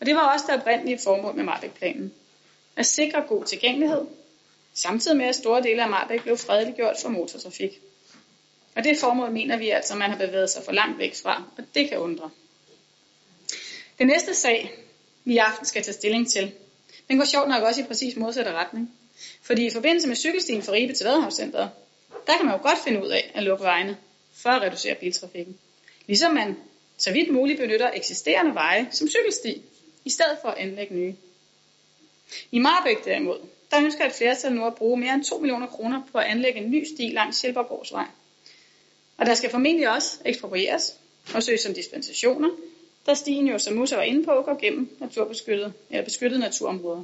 Og det var også det oprindelige formål med Marbæk-planen. At sikre god tilgængelighed, samtidig med at store dele af Marbæk blev fredeliggjort for motortrafik. Og det formål mener vi altså, at man har bevæget sig for langt væk fra, og det kan undre. Den næste sag, vi i aften skal tage stilling til, den går sjovt nok også i præcis modsatte retning. Fordi i forbindelse med cykelstien fra Ribe til Vadehavscenteret, der kan man jo godt finde ud af at lukke vejene for at reducere biltrafikken. Ligesom man så vidt muligt benytter eksisterende veje som cykelsti, i stedet for at anlægge nye. I Marbæk derimod, der ønsker et flertal nu at bruge mere end 2 millioner kroner på at anlægge en ny sti langs Sjælbergårdsvej. Og der skal formentlig også eksproprieres og søges om dispensationer, da stien jo, som Musa var inde på, går gennem naturbeskyttede, eller beskyttede naturområder.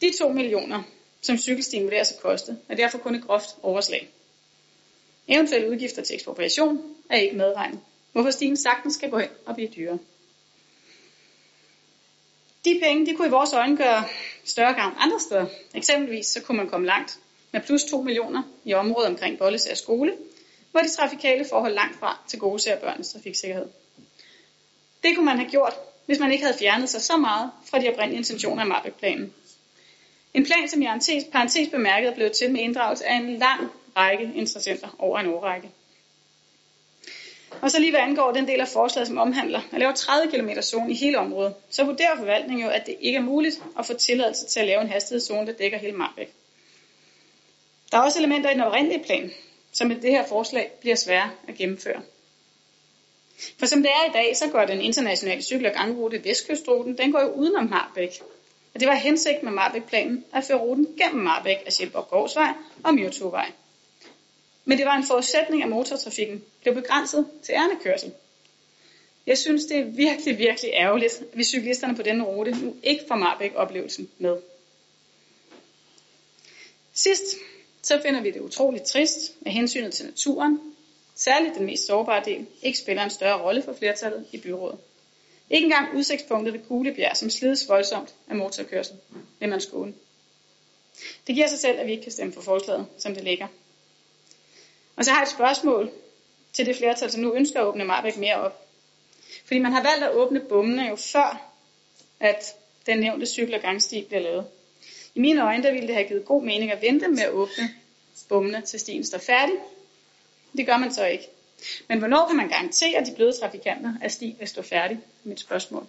De 2 millioner, som cykelstien vurderes at koste, er derfor kun et groft overslag. Eventuelle udgifter til ekspropriation er ikke medregnet, hvorfor stien sagtens skal gå hen og blive dyrere. De penge de kunne i vores øjne gøre større gavn andre steder. Eksempelvis så kunne man komme langt med plus 2 millioner i området omkring Bollesager skole, hvor de trafikale forhold langt fra til gode ser børnenes trafiksikkerhed. Det kunne man have gjort, hvis man ikke havde fjernet sig så meget fra de oprindelige intentioner af Marbæk-planen. En plan, som i parentes, parentes bemærket er blevet til med inddragelse af en lang række interessenter over en årrække. Og så lige hvad angår den del af forslaget, som omhandler at lave 30 km zone i hele området, så vurderer forvaltningen jo, at det ikke er muligt at få tilladelse til at lave en hastighedszone, der dækker hele Marbæk. Der er også elementer i den oprindelige plan, som med det her forslag bliver svære at gennemføre. For som det er i dag, så går den internationale cykel- og gangrute Vestkystruten, den går jo udenom Marbæk. Og det var hensigt med Marbæk-planen at føre ruten gennem Marbæk af Sjælborg Gårdsvej og Myrtovej. Men det var en forudsætning, at motortrafikken blev begrænset til ærnekørsel. Jeg synes, det er virkelig, virkelig ærgerligt, at vi cyklisterne på denne rute nu ikke får Marbæk-oplevelsen med. Sidst, så finder vi det utroligt trist, at hensynet til naturen, særligt den mest sårbare del, ikke spiller en større rolle for flertallet i byrådet. Ikke engang udsigtspunktet ved Kuglebjerg, som slides voldsomt af motorkørsel, vil man skåne. Det giver sig selv, at vi ikke kan stemme for forslaget, som det ligger. Og så har jeg et spørgsmål til det flertal, som nu ønsker at åbne Marbæk mere op. Fordi man har valgt at åbne bommene jo før, at den nævnte cykel- og gangsti bliver lavet. I mine øjne, der ville det have givet god mening at vente med at åbne bommene til stien står færdig. Det gør man så ikke. Men hvornår kan man garantere at de bløde trafikanter, at sti vil stå færdig? Mit spørgsmål.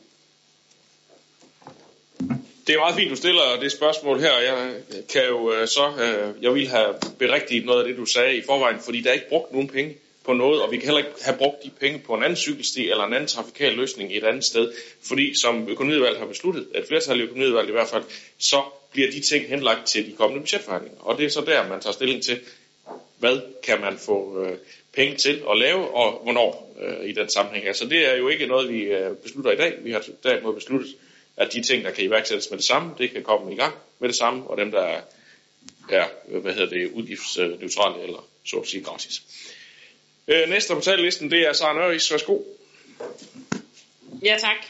Det er meget fint, du stiller det spørgsmål her. Jeg kan jo øh, så, øh, jeg vil have berigtiget noget af det, du sagde i forvejen, fordi der er ikke brugt nogen penge på noget, og vi kan heller ikke have brugt de penge på en anden cykelsti eller en anden trafikal løsning et andet sted, fordi som økonomiudvalget har besluttet, at flertal i økonomiudvalget i hvert fald, så bliver de ting henlagt til de kommende budgetforhandlinger. Og det er så der, man tager stilling til, hvad kan man få øh, penge til at lave, og hvornår øh, i den sammenhæng. Altså det er jo ikke noget, vi øh, beslutter i dag. Vi har derimod besluttet, at de ting, der kan iværksættes med det samme, det kan komme i gang med det samme, og dem, der er, er øh, hvad hedder det, udgiftsneutrale eller så at sige gratis. Øh, næste på talelisten, det er Sara Nørris. Værsgo. Ja, tak.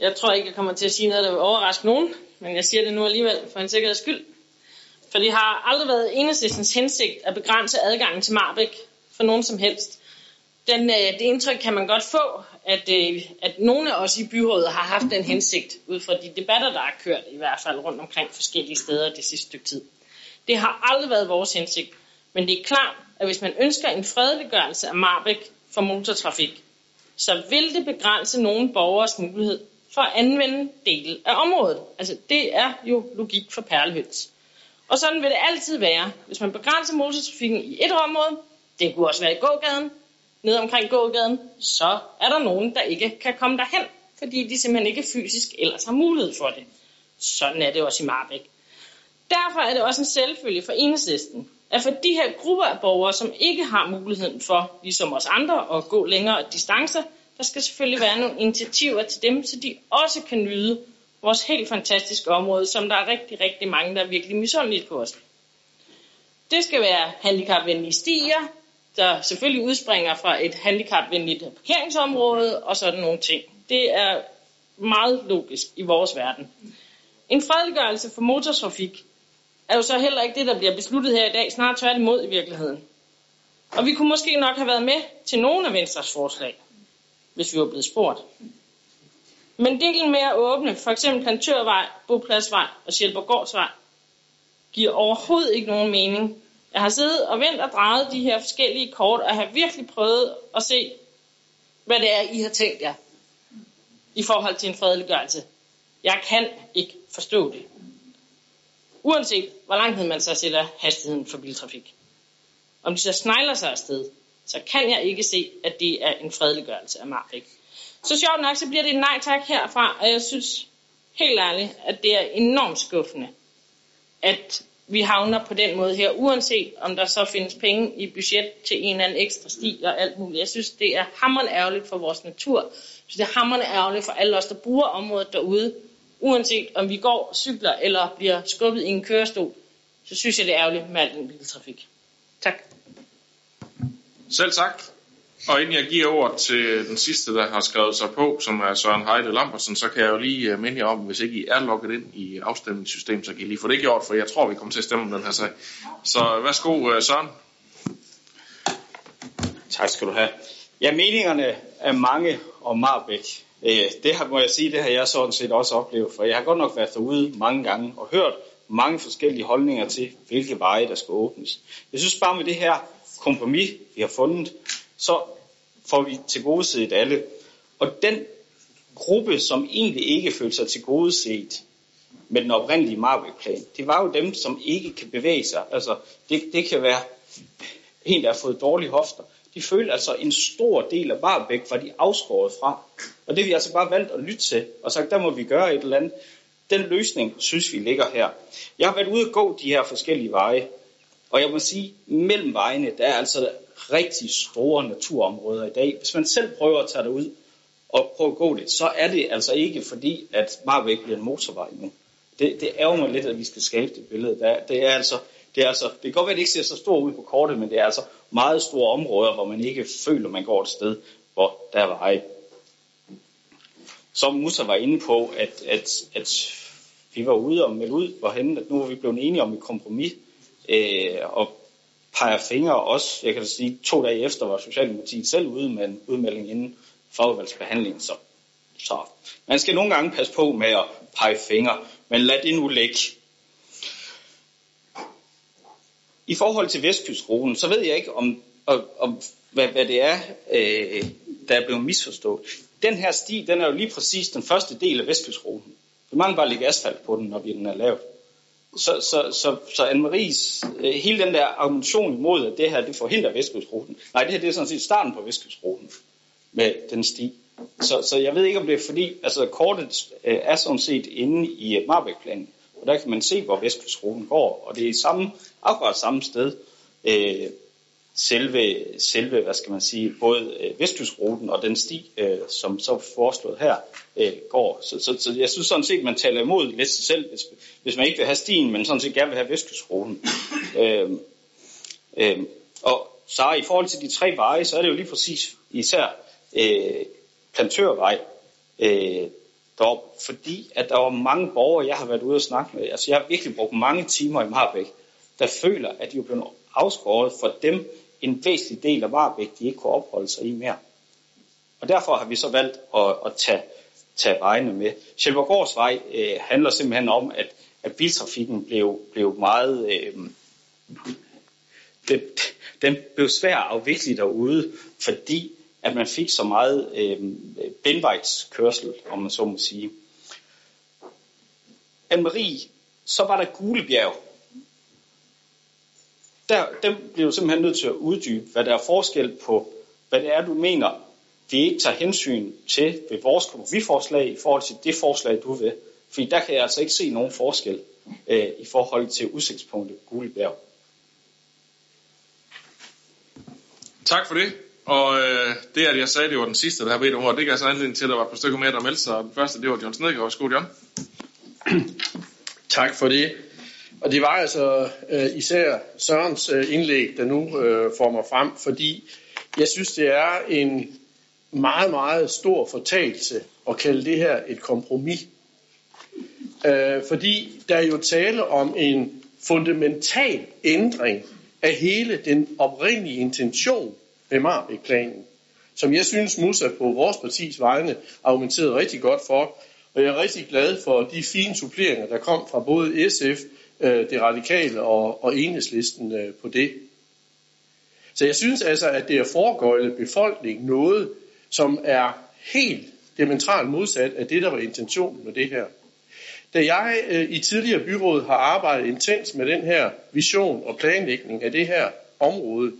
Jeg tror ikke, jeg kommer til at sige noget, der vil overraske nogen, men jeg siger det nu alligevel for en sikkerheds skyld. For det har aldrig været enhedslistens hensigt at begrænse adgangen til Marbæk for nogen som helst. Den, øh, det indtryk kan man godt få, at, øh, at nogle af os i byrådet har haft den hensigt, ud fra de debatter, der er kørt i hvert fald rundt omkring forskellige steder det sidste stykke tid. Det har aldrig været vores hensigt, men det er klart, at hvis man ønsker en fredeliggørelse af Marbæk for motortrafik, så vil det begrænse nogle borgers mulighed for at anvende dele af området. Altså det er jo logik for perlehøns. Og sådan vil det altid være, hvis man begrænser motortrafikken i et område, det kunne også være i gågaden, ned omkring gågaden, så er der nogen, der ikke kan komme derhen, fordi de simpelthen ikke fysisk ellers har mulighed for det. Sådan er det også i Marbæk. Derfor er det også en selvfølge for enhedslisten, at for de her grupper af borgere, som ikke har muligheden for, ligesom os andre, at gå længere distancer, der skal selvfølgelig være nogle initiativer til dem, så de også kan nyde vores helt fantastiske område, som der er rigtig, rigtig mange, der er virkelig misundelige på os. Det skal være handicapvenlige stier, der selvfølgelig udspringer fra et handicapvenligt parkeringsområde og sådan nogle ting. Det er meget logisk i vores verden. En fredeliggørelse for motortrafik er jo så heller ikke det, der bliver besluttet her i dag, snart tværtimod i virkeligheden. Og vi kunne måske nok have været med til nogle af Venstres forslag, hvis vi var blevet spurgt. Men delen med at åbne for eksempel Plantørvej, Bopladsvej og Sjælbergårdsvej giver overhovedet ikke nogen mening. Jeg har siddet og vendt og drejet de her forskellige kort, og har virkelig prøvet at se, hvad det er, I har tænkt jer i forhold til en fredeliggørelse. Jeg kan ikke forstå det. Uanset hvor langt man så sætter hastigheden for biltrafik. Om de så snegler sig afsted, så kan jeg ikke se, at det er en fredeliggørelse af Marbæk. Så sjovt nok, så bliver det en nej tak herfra, og jeg synes helt ærligt, at det er enormt skuffende, at vi havner på den måde her, uanset om der så findes penge i budget til en eller anden ekstra sti og alt muligt. Jeg synes, det er hammerende ærgerligt for vores natur. Jeg synes, det er hammerende ærgerligt for alle os, der bruger området derude. Uanset om vi går, cykler eller bliver skubbet i en kørestol, så synes jeg, det er ærgerligt med al den biltrafik. Tak. Selv tak. Og inden jeg giver ordet til den sidste, der har skrevet sig på, som er Søren Heide Lambersen, så kan jeg jo lige øh, minde jer om, hvis ikke I er logget ind i afstemningssystemet, så kan I lige få det gjort, for jeg tror, vi kommer til at stemme om den her sag. Så øh, værsgo, øh, Søren. Tak skal du have. Ja, meningerne er mange om Marbæk. Det har, må jeg sige, det har jeg sådan set også oplevet, for jeg har godt nok været derude mange gange og hørt mange forskellige holdninger til, hvilke veje der skal åbnes. Jeg synes bare med det her kompromis, vi har fundet, så får vi tilgodeset alle. Og den gruppe, som egentlig ikke følte sig tilgodeset med den oprindelige Marvel-plan, det var jo dem, som ikke kan bevæge sig. Altså, det, det kan være en, der har fået dårlige hofter. De følte altså en stor del af Marbæk, var de afskåret fra. Og det vi altså bare valgt at lytte til, og sagt, der må vi gøre et eller andet. Den løsning, synes vi ligger her. Jeg har været ude og gå de her forskellige veje, og jeg må sige, mellem vejene, der er altså rigtig store naturområder i dag. Hvis man selv prøver at tage det ud og prøve at gå det, så er det altså ikke fordi, at Marbæk bliver en motorvej nu. Det, det ærger mig lidt, at vi skal skabe det billede. Der, det, er altså, det, er altså, det kan godt være, at det ikke ser så stort ud på kortet, men det er altså meget store områder, hvor man ikke føler, at man går et sted, hvor der er veje. Som Musa var inde på, at, at, at vi var ude og melde ud, hvorhen at nu er vi blevet enige om et kompromis, øh, og peger fingre også. Jeg kan sige, to dage efter var Socialdemokratiet selv ude med en udmelding inden fagudvalgsbehandlingen. Så, så man skal nogle gange passe på med at pege fingre, men lad det nu ligge. I forhold til Vestkystskolen, så ved jeg ikke, om, om, om hvad, hvad det er, øh, der er blevet misforstået. Den her sti, den er jo lige præcis den første del af Vestkystskolen. Vi mangler bare at lægge asfalt på den, når vi den er lavet. Så, så, så, så Anne-Maries, øh, hele den der argumentation imod, at det her det forhindrer Vestkystruten. Nej, det her det er sådan set starten på Vestkystruten med den sti. Så, så jeg ved ikke, om det er fordi, altså kortet øh, er sådan set inde i Marbækplanen, og der kan man se, hvor Vestkystruten går, og det er samme, akkurat samme sted, øh, selve, selve, hvad skal man sige, både øh, Vestkysruten og den sti, øh, som så foreslået her, øh, går. Så, så, så jeg synes sådan set, man taler imod lidt sig selv, hvis, hvis man ikke vil have stien, men sådan set gerne vil have Vestkysruten. Øh, øh, og så i forhold til de tre veje, så er det jo lige præcis især øh, plantørvej, øh, der, fordi at der var mange borgere, jeg har været ude og snakke med, altså jeg har virkelig brugt mange timer i Marbæk, der føler, at de er blevet afskåret for dem en væsentlig del af Marbæk, de ikke kunne opholde sig i mere. Og derfor har vi så valgt at, at tage, tage vejene med. Sjælbergårds vej øh, handler simpelthen om, at, at biltrafikken blev, blev meget... Øh, det, den blev svær at afvikle derude, fordi at man fik så meget øh, benvejskørsel, om man så må sige. Anne-Marie, så var der Gulebjerg. Der, dem bliver du simpelthen nødt til at uddybe, hvad der er forskel på, hvad det er, du mener, vi ikke tager hensyn til ved vores kompromisforslag i forhold til det forslag, du vil. Fordi der kan jeg altså ikke se nogen forskel øh, i forhold til udsigtspunktet Gulebjerg. Tak for det. Og øh, det, at jeg sagde, det var den sidste, der har bedt om ordet, det kan altså anledning til, at der var et par stykker mere, der meldte sig. Og den første, det var John Snedgaard. Værsgo, John. Tak for det. Og det var altså øh, især Sørens øh, indlæg, der nu øh, får mig frem, fordi jeg synes, det er en meget, meget stor fortalelse at kalde det her et kompromis. Øh, fordi der er jo tale om en fundamental ændring af hele den oprindelige intention med Marbæk-planen, som jeg synes Musa på vores partis vegne argumenterede rigtig godt for, og jeg er rigtig glad for de fine suppleringer, der kom fra både SF, Øh, det radikale og, og enhedslisten øh, på det. Så jeg synes altså, at det er foregøjlet befolkning noget, som er helt diametralt modsat af det, der var intentionen med det her. Da jeg øh, i tidligere byråd har arbejdet intens med den her vision og planlægning af det her område,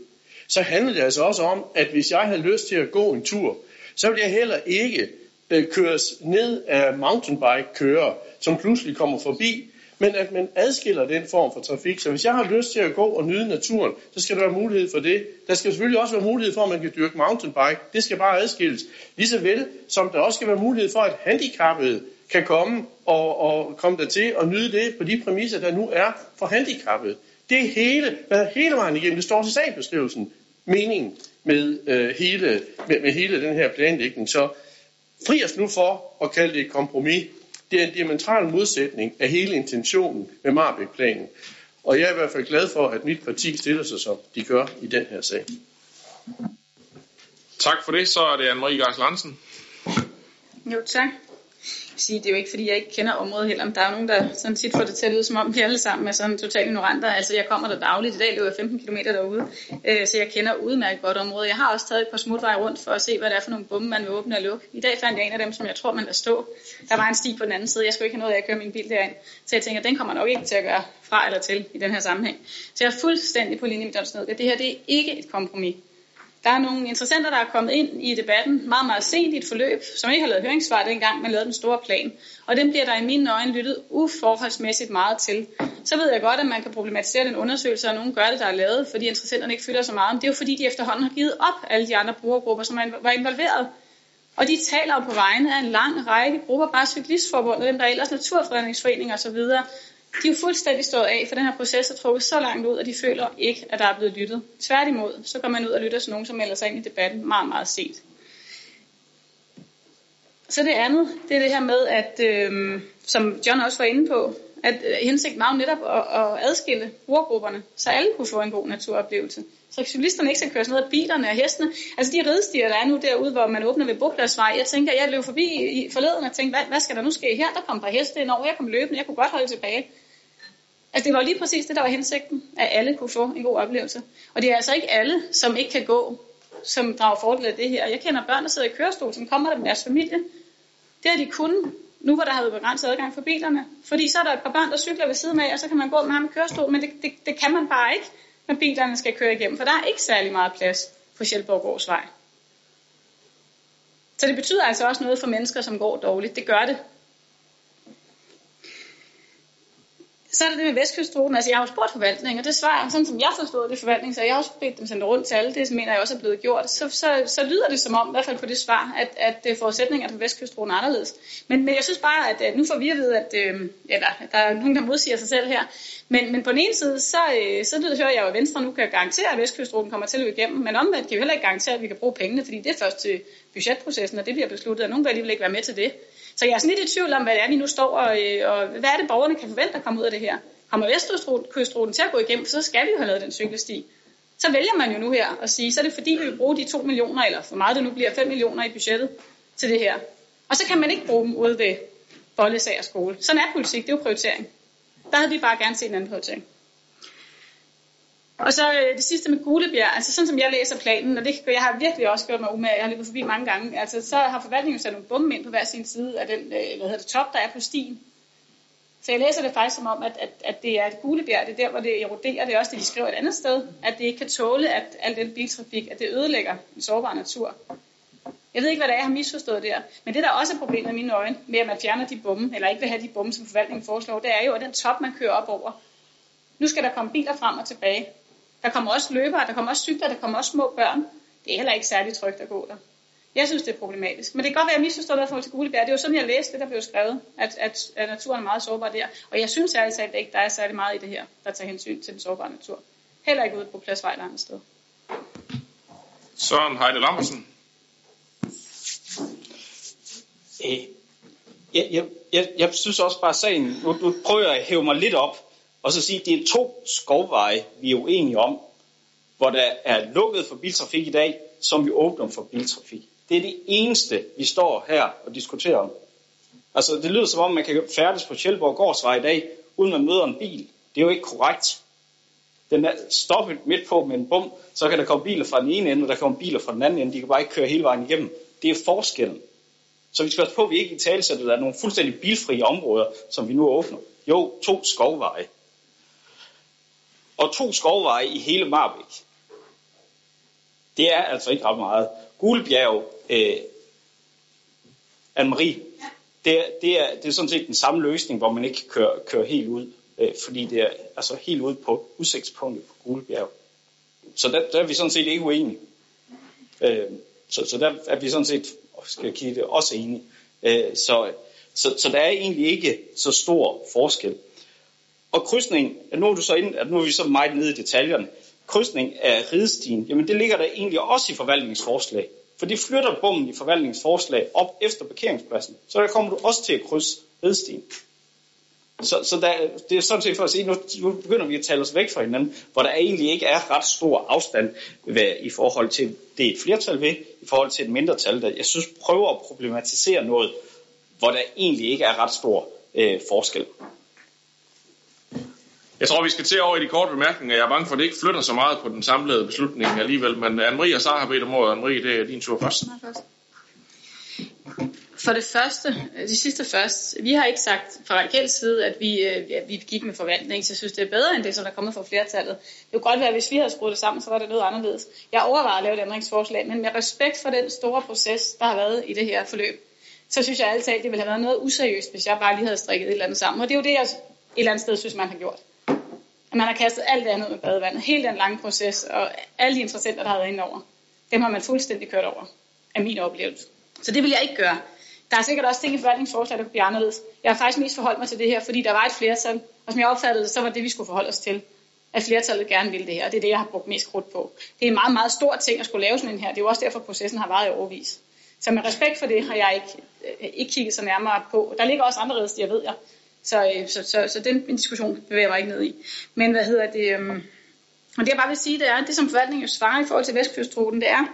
så handlede det altså også om, at hvis jeg havde lyst til at gå en tur, så ville jeg heller ikke øh, køres ned af mountainbike-kører, som pludselig kommer forbi, men at man adskiller den form for trafik. Så hvis jeg har lyst til at gå og nyde naturen, så skal der være mulighed for det. Der skal selvfølgelig også være mulighed for, at man kan dyrke mountainbike. Det skal bare adskilles. Ligeså vel som der også skal være mulighed for, at handicappede kan komme og, og komme der til og nyde det på de præmisser, der nu er for handicappede. Det er hele, hvad hele vejen igennem. Det står til sagbeskrivelsen. Meningen med, øh, hele, med, med hele den her planlægning. Så fri os nu for at kalde det et kompromis. Det er en diametral modsætning af hele intentionen med Marbæk-planen. Og jeg er i hvert fald glad for, at mit parti stiller sig, som de gør i den her sag. Tak for det. Så er det Anne-Marie Gars Lansen. Jo, tak sige, det er jo ikke, fordi jeg ikke kender området heller, men der er jo nogen, der sådan tit får det til at lyde, som om vi alle sammen er sådan totalt ignoranter. Altså, jeg kommer der dagligt. I dag løber jeg 15 km derude, øh, så jeg kender udmærket godt området. Jeg har også taget et par smutveje rundt for at se, hvad det er for nogle bombe, man vil åbne og lukke. I dag fandt jeg en af dem, som jeg tror, man lader stå. Der var en sti på den anden side. Jeg skulle ikke have noget af at køre min bil derind. Så jeg tænker, den kommer nok ikke til at gøre fra eller til i den her sammenhæng. Så jeg er fuldstændig på linje med John Det her det er ikke et kompromis. Der er nogle interessenter, der er kommet ind i debatten meget, meget sent i et forløb, som ikke har lavet høringssvar dengang, man lavede den store plan. Og den bliver der i mine øjne lyttet uforholdsmæssigt meget til. Så ved jeg godt, at man kan problematisere den undersøgelse, og nogen gør det, der er lavet, fordi interessenterne ikke fylder så meget. Men det er jo fordi, de efterhånden har givet op alle de andre brugergrupper, som var involveret. Og de taler jo på vegne af en lang række grupper, bare cyklistforbundet, dem der er ellers naturfredningsforeninger osv., de er jo fuldstændig stået af, for den her proces er trukket så langt ud, at de føler ikke, at der er blevet lyttet. Tværtimod, så går man ud og lytter til nogen, som melder sig ind i debatten meget, meget sent. Så det andet, det er det her med, at, øh, som John også var inde på, at øh, hensigten var jo netop at, at adskille brugergrupperne, så alle kunne få en god naturoplevelse. Så cyklisterne ikke skal køre ned af bilerne og hestene. Altså de ridestier, der er nu derude, hvor man åbner ved Bopladsvej. Jeg tænker, jeg løb forbi i forleden og tænkte, hvad, hvad skal der nu ske her? Der kom et par heste ind over, jeg kom løbende, jeg kunne godt holde tilbage. Altså det var lige præcis det, der var hensigten, at alle kunne få en god oplevelse. Og det er altså ikke alle, som ikke kan gå, som drager fordel af det her. Jeg kender børn, der sidder i kørestol, som kommer der med deres familie. Det har de kun nu hvor der har været begrænset adgang for bilerne. Fordi så er der et par børn, der cykler ved siden af, og så kan man gå med ham i kørestol, men det, det, det kan man bare ikke, når bilerne skal køre igennem, for der er ikke særlig meget plads på Sjælborgårds vej. Så det betyder altså også noget for mennesker, som går dårligt. Det gør det. Så er det med Vestkystruten. Altså, jeg har jo spurgt forvaltningen, og det svarer, sådan som jeg forstod det forvaltning, så jeg har også bedt dem sende rundt til alle, det mener jeg også er blevet gjort. Så, så, så lyder det som om, i hvert fald på det svar, at, at øh, forudsætningerne for Vestkystruten er anderledes. Men, men jeg synes bare, at, at nu får vi at vide, at øh, eller, der er nogen, der modsiger sig selv her. Men, men på den ene side, så, øh, så lyder, hører jeg jo, at Venstre nu kan garantere, at Vestkystruten kommer til at løbe igennem. Men omvendt kan vi heller ikke garantere, at vi kan bruge pengene, fordi det er først til budgetprocessen, og det bliver besluttet, og nogen vil alligevel ikke være med til det. Så jeg er sådan lidt i tvivl om, hvad det er, vi nu står, og, øh, og hvad er det, borgerne kan forvente at komme ud af det her. Kommer Vestkystruten til at gå igennem, så skal vi jo have lavet den cykelsti. Så vælger man jo nu her at sige, så er det fordi, vi vil bruge de 2 millioner, eller for meget det nu bliver 5 millioner i budgettet til det her. Og så kan man ikke bruge dem ude ved Bollesager skole. Sådan er politik, det er jo prioritering. Der havde vi bare gerne set en anden prioritering. Og så øh, det sidste med Gulebjerg, altså sådan som jeg læser planen, og det, jeg har virkelig også gjort mig umage, jeg har løbet forbi mange gange, altså så har forvaltningen sat nogle bomme ind på hver sin side af den, øh, hvad hedder det, top, der er på stien. Så jeg læser det faktisk som om, at, at, at det er et Gulebjerg, det er der, hvor det eroderer, det er også det, de skriver et andet sted, at det ikke kan tåle, at al den biltrafik, at det ødelægger en sårbar natur. Jeg ved ikke, hvad det er, jeg har misforstået der. Men det, der også er problemet i mine øjne, med at man fjerner de bomme, eller ikke vil have de bomme, som forvaltningen foreslår, det er jo, at den top, man kører op over, nu skal der komme biler frem og tilbage. Der kommer også løbere, der kommer også cykler, der kommer også små børn. Det er heller ikke særlig trygt at gå der. Jeg synes, det er problematisk. Men det kan godt være, at jeg misforstår noget i forhold til Gulebjerg. Det er jo sådan, jeg læste det, der blev skrevet, at, at, at naturen er meget sårbar der. Og jeg synes ærligt talt ikke, der er særlig meget i det her, der tager hensyn til den sårbare natur. Heller ikke ude på Pladsvej eller andet sted. Søren Heide Lammersen. Øh, jeg, jeg, jeg, jeg synes også bare, at sagen, nu, nu prøver jeg at hæve mig lidt op, og så sige, at det er to skovveje, vi er uenige om, hvor der er lukket for biltrafik i dag, som vi åbner for biltrafik. Det er det eneste, vi står her og diskuterer om. Altså, det lyder som om, man kan færdes på Sjælborg Gårdsvej i dag, uden man møder en bil. Det er jo ikke korrekt. Den er stoppet midt på med en bum, så kan der komme biler fra den ene ende, og der kommer biler fra den anden ende. De kan bare ikke køre hele vejen igennem. Det er forskellen. Så vi skal passe på, at vi ikke i tale sætter, der er nogle fuldstændig bilfrie områder, som vi nu åbner. Jo, to skovveje. Og to skovveje i hele Marbæk. Det er altså ikke ret meget. Gulebjerg, øh, Anne-Marie, det er, det, er, det er sådan set den samme løsning, hvor man ikke kan køre, køre helt ud, øh, fordi det er altså helt ude på udsigtspunktet på Gulebjerg. Så der, der er vi sådan set ikke uenige. Øh, så, så der er vi sådan set, skal kigge det, også enige. Øh, så, så, så der er egentlig ikke så stor forskel. Og krydsning, nu er, du så ind, at nu er vi så meget nede i detaljerne, krydsning af ridestien, jamen det ligger der egentlig også i forvaltningsforslag. For det flytter bommen i forvaltningsforslag op efter parkeringspladsen. Så der kommer du også til at krydse ridestien. Så, så der, det er sådan set for at sige, nu, nu begynder vi at tale os væk fra hinanden, hvor der egentlig ikke er ret stor afstand ved, i forhold til det et flertal ved, i forhold til et mindretal, der jeg synes prøver at problematisere noget, hvor der egentlig ikke er ret stor øh, forskel. Jeg tror, vi skal til over i de korte bemærkninger. Jeg er bange for, at det ikke flytter så meget på den samlede beslutning alligevel. Men Anne-Marie og Sara har bedt om ordet. Anne-Marie, det er din tur først. For det første, det sidste først, vi har ikke sagt fra radikal side, at vi, øh, ja, vi gik med forvandling, så jeg synes, det er bedre end det, som der er kommet fra flertallet. Det kunne godt være, at hvis vi havde skruet det sammen, så var det noget anderledes. Jeg overvejer at lave et ændringsforslag, men med respekt for den store proces, der har været i det her forløb, så synes jeg altid, at det ville have været noget useriøst, hvis jeg bare lige havde strikket et eller andet sammen. Og det er jo det, jeg et eller andet sted synes, man har gjort. Man har kastet alt det andet med badevandet, hele den lange proces, og alle de interessenter, der har været inde over, dem har man fuldstændig kørt over, af min oplevelse. Så det vil jeg ikke gøre. Der er sikkert også ting i forvaltningsforslaget, der kunne blive anderledes. Jeg har faktisk mest forholdt mig til det her, fordi der var et flertal, og som jeg opfattede så var det, vi skulle forholde os til. At flertallet gerne ville det her, og det er det, jeg har brugt mest krudt på. Det er en meget, meget stor ting at skulle lave sådan en her. Det er jo også derfor, processen har varet i overvis. Så med respekt for det har jeg ikke, øh, ikke kigget så nærmere på. Der ligger også andre redstier, ved jeg. Så, øh, så, så, så den diskussion bevæger jeg mig ikke ned i. Men hvad hedder det? Øhm, og det jeg bare vil sige, det er, at det som forvaltningen svarer i forhold til Vestkystruten, det er,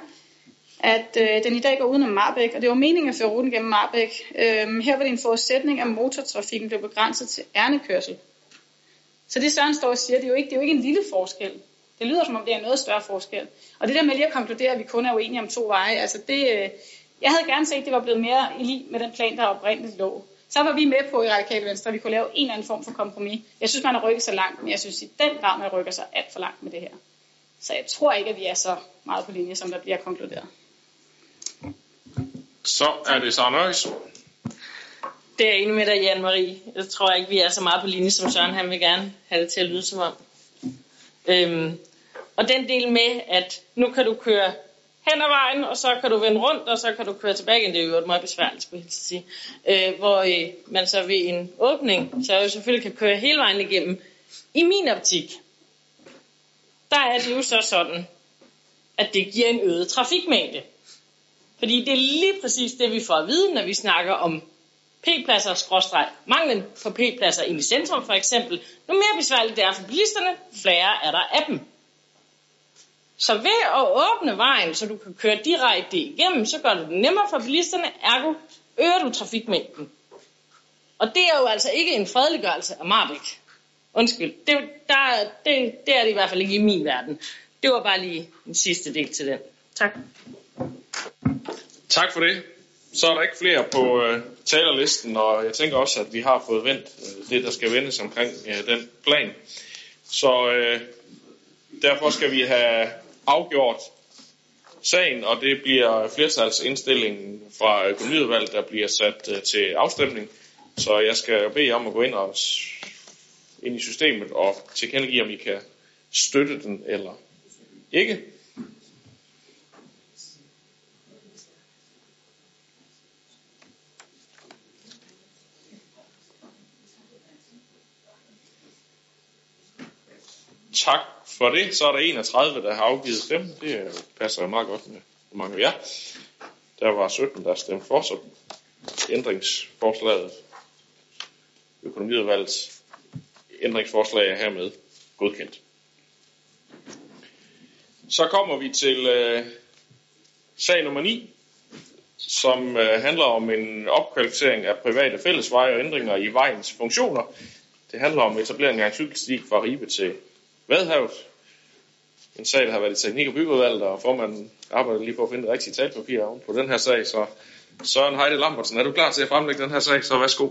at øh, den i dag går udenom Marbæk, og det var meningen at føre ruten gennem Marbæk. Øhm, her var det en forudsætning, at motortrafikken blev begrænset til ærnekørsel. Så det Søren står og siger, det er, jo ikke, det er jo ikke en lille forskel. Det lyder som om, det er en noget større forskel. Og det der med lige at konkludere, at vi kun er uenige om to veje, altså det, øh, jeg havde gerne set, at det var blevet mere i lige med den plan, der oprindeligt lå. Så var vi med på i Radikale Venstre, at vi kunne lave en eller anden form for kompromis. Jeg synes, man har rykket sig langt, men jeg synes i den grad, man rykker sig alt for langt med det her. Så jeg tror ikke, at vi er så meget på linje, som der bliver konkluderet. Så er det Søren Nøjes. Det er jeg enig med dig, Jan Marie. Jeg tror ikke, vi er så meget på linje, som Søren han vil gerne have det til at lyde som om. Øhm, og den del med, at nu kan du køre hen ad vejen, og så kan du vende rundt, og så kan du køre tilbage igen. Det er jo et meget besværligt, skulle jeg sige. Øh, hvor øh, man så ved en åbning, så jo selvfølgelig kan køre hele vejen igennem. I min optik, der er det jo så sådan, at det giver en øget trafikmængde. Fordi det er lige præcis det, vi får at vide, når vi snakker om P-pladser, skråstreg, manglen for P-pladser ind i centrum for eksempel. Nu mere besværligt det er for bilisterne, flere er der af dem. Så ved at åbne vejen, så du kan køre direkte igennem, så gør du det nemmere for bilisterne, ergo øger du trafikmængden. Og det er jo altså ikke en fredeliggørelse af Marbæk. Undskyld, det, der, det, det er det i hvert fald ikke i min verden. Det var bare lige en sidste del til den. Tak. Tak for det. Så er der ikke flere på øh, talerlisten, og jeg tænker også, at vi har fået vendt øh, det, der skal vendes omkring øh, den plan. Så øh, derfor skal vi have afgjort sagen, og det bliver flertalsindstillingen fra økonomiudvalget, der bliver sat øh, til afstemning. Så jeg skal bede om at gå ind, og, ind i systemet og tilkendegive, om I kan støtte den eller ikke. Tak for det. Så er der 31, der har afgivet stemme. Det øh, passer jo meget godt med, hvor mange vi er. Der var 17, der stemte for, så ændringsforslaget, økonomiudvalgets ændringsforslag er hermed godkendt. Så kommer vi til øh, sag nummer 9, som øh, handler om en opkvalificering af private fællesveje og ændringer i vejens funktioner. Det handler om etablering af en cykelsti fra Ribe til Vadhavet. En sag, der har været i teknik- og byggeudvalget, og formanden arbejder lige på at finde det rigtige talpapir på den her sag, så Søren Heide Lambertsen, er du klar til at fremlægge den her sag, så værsgo.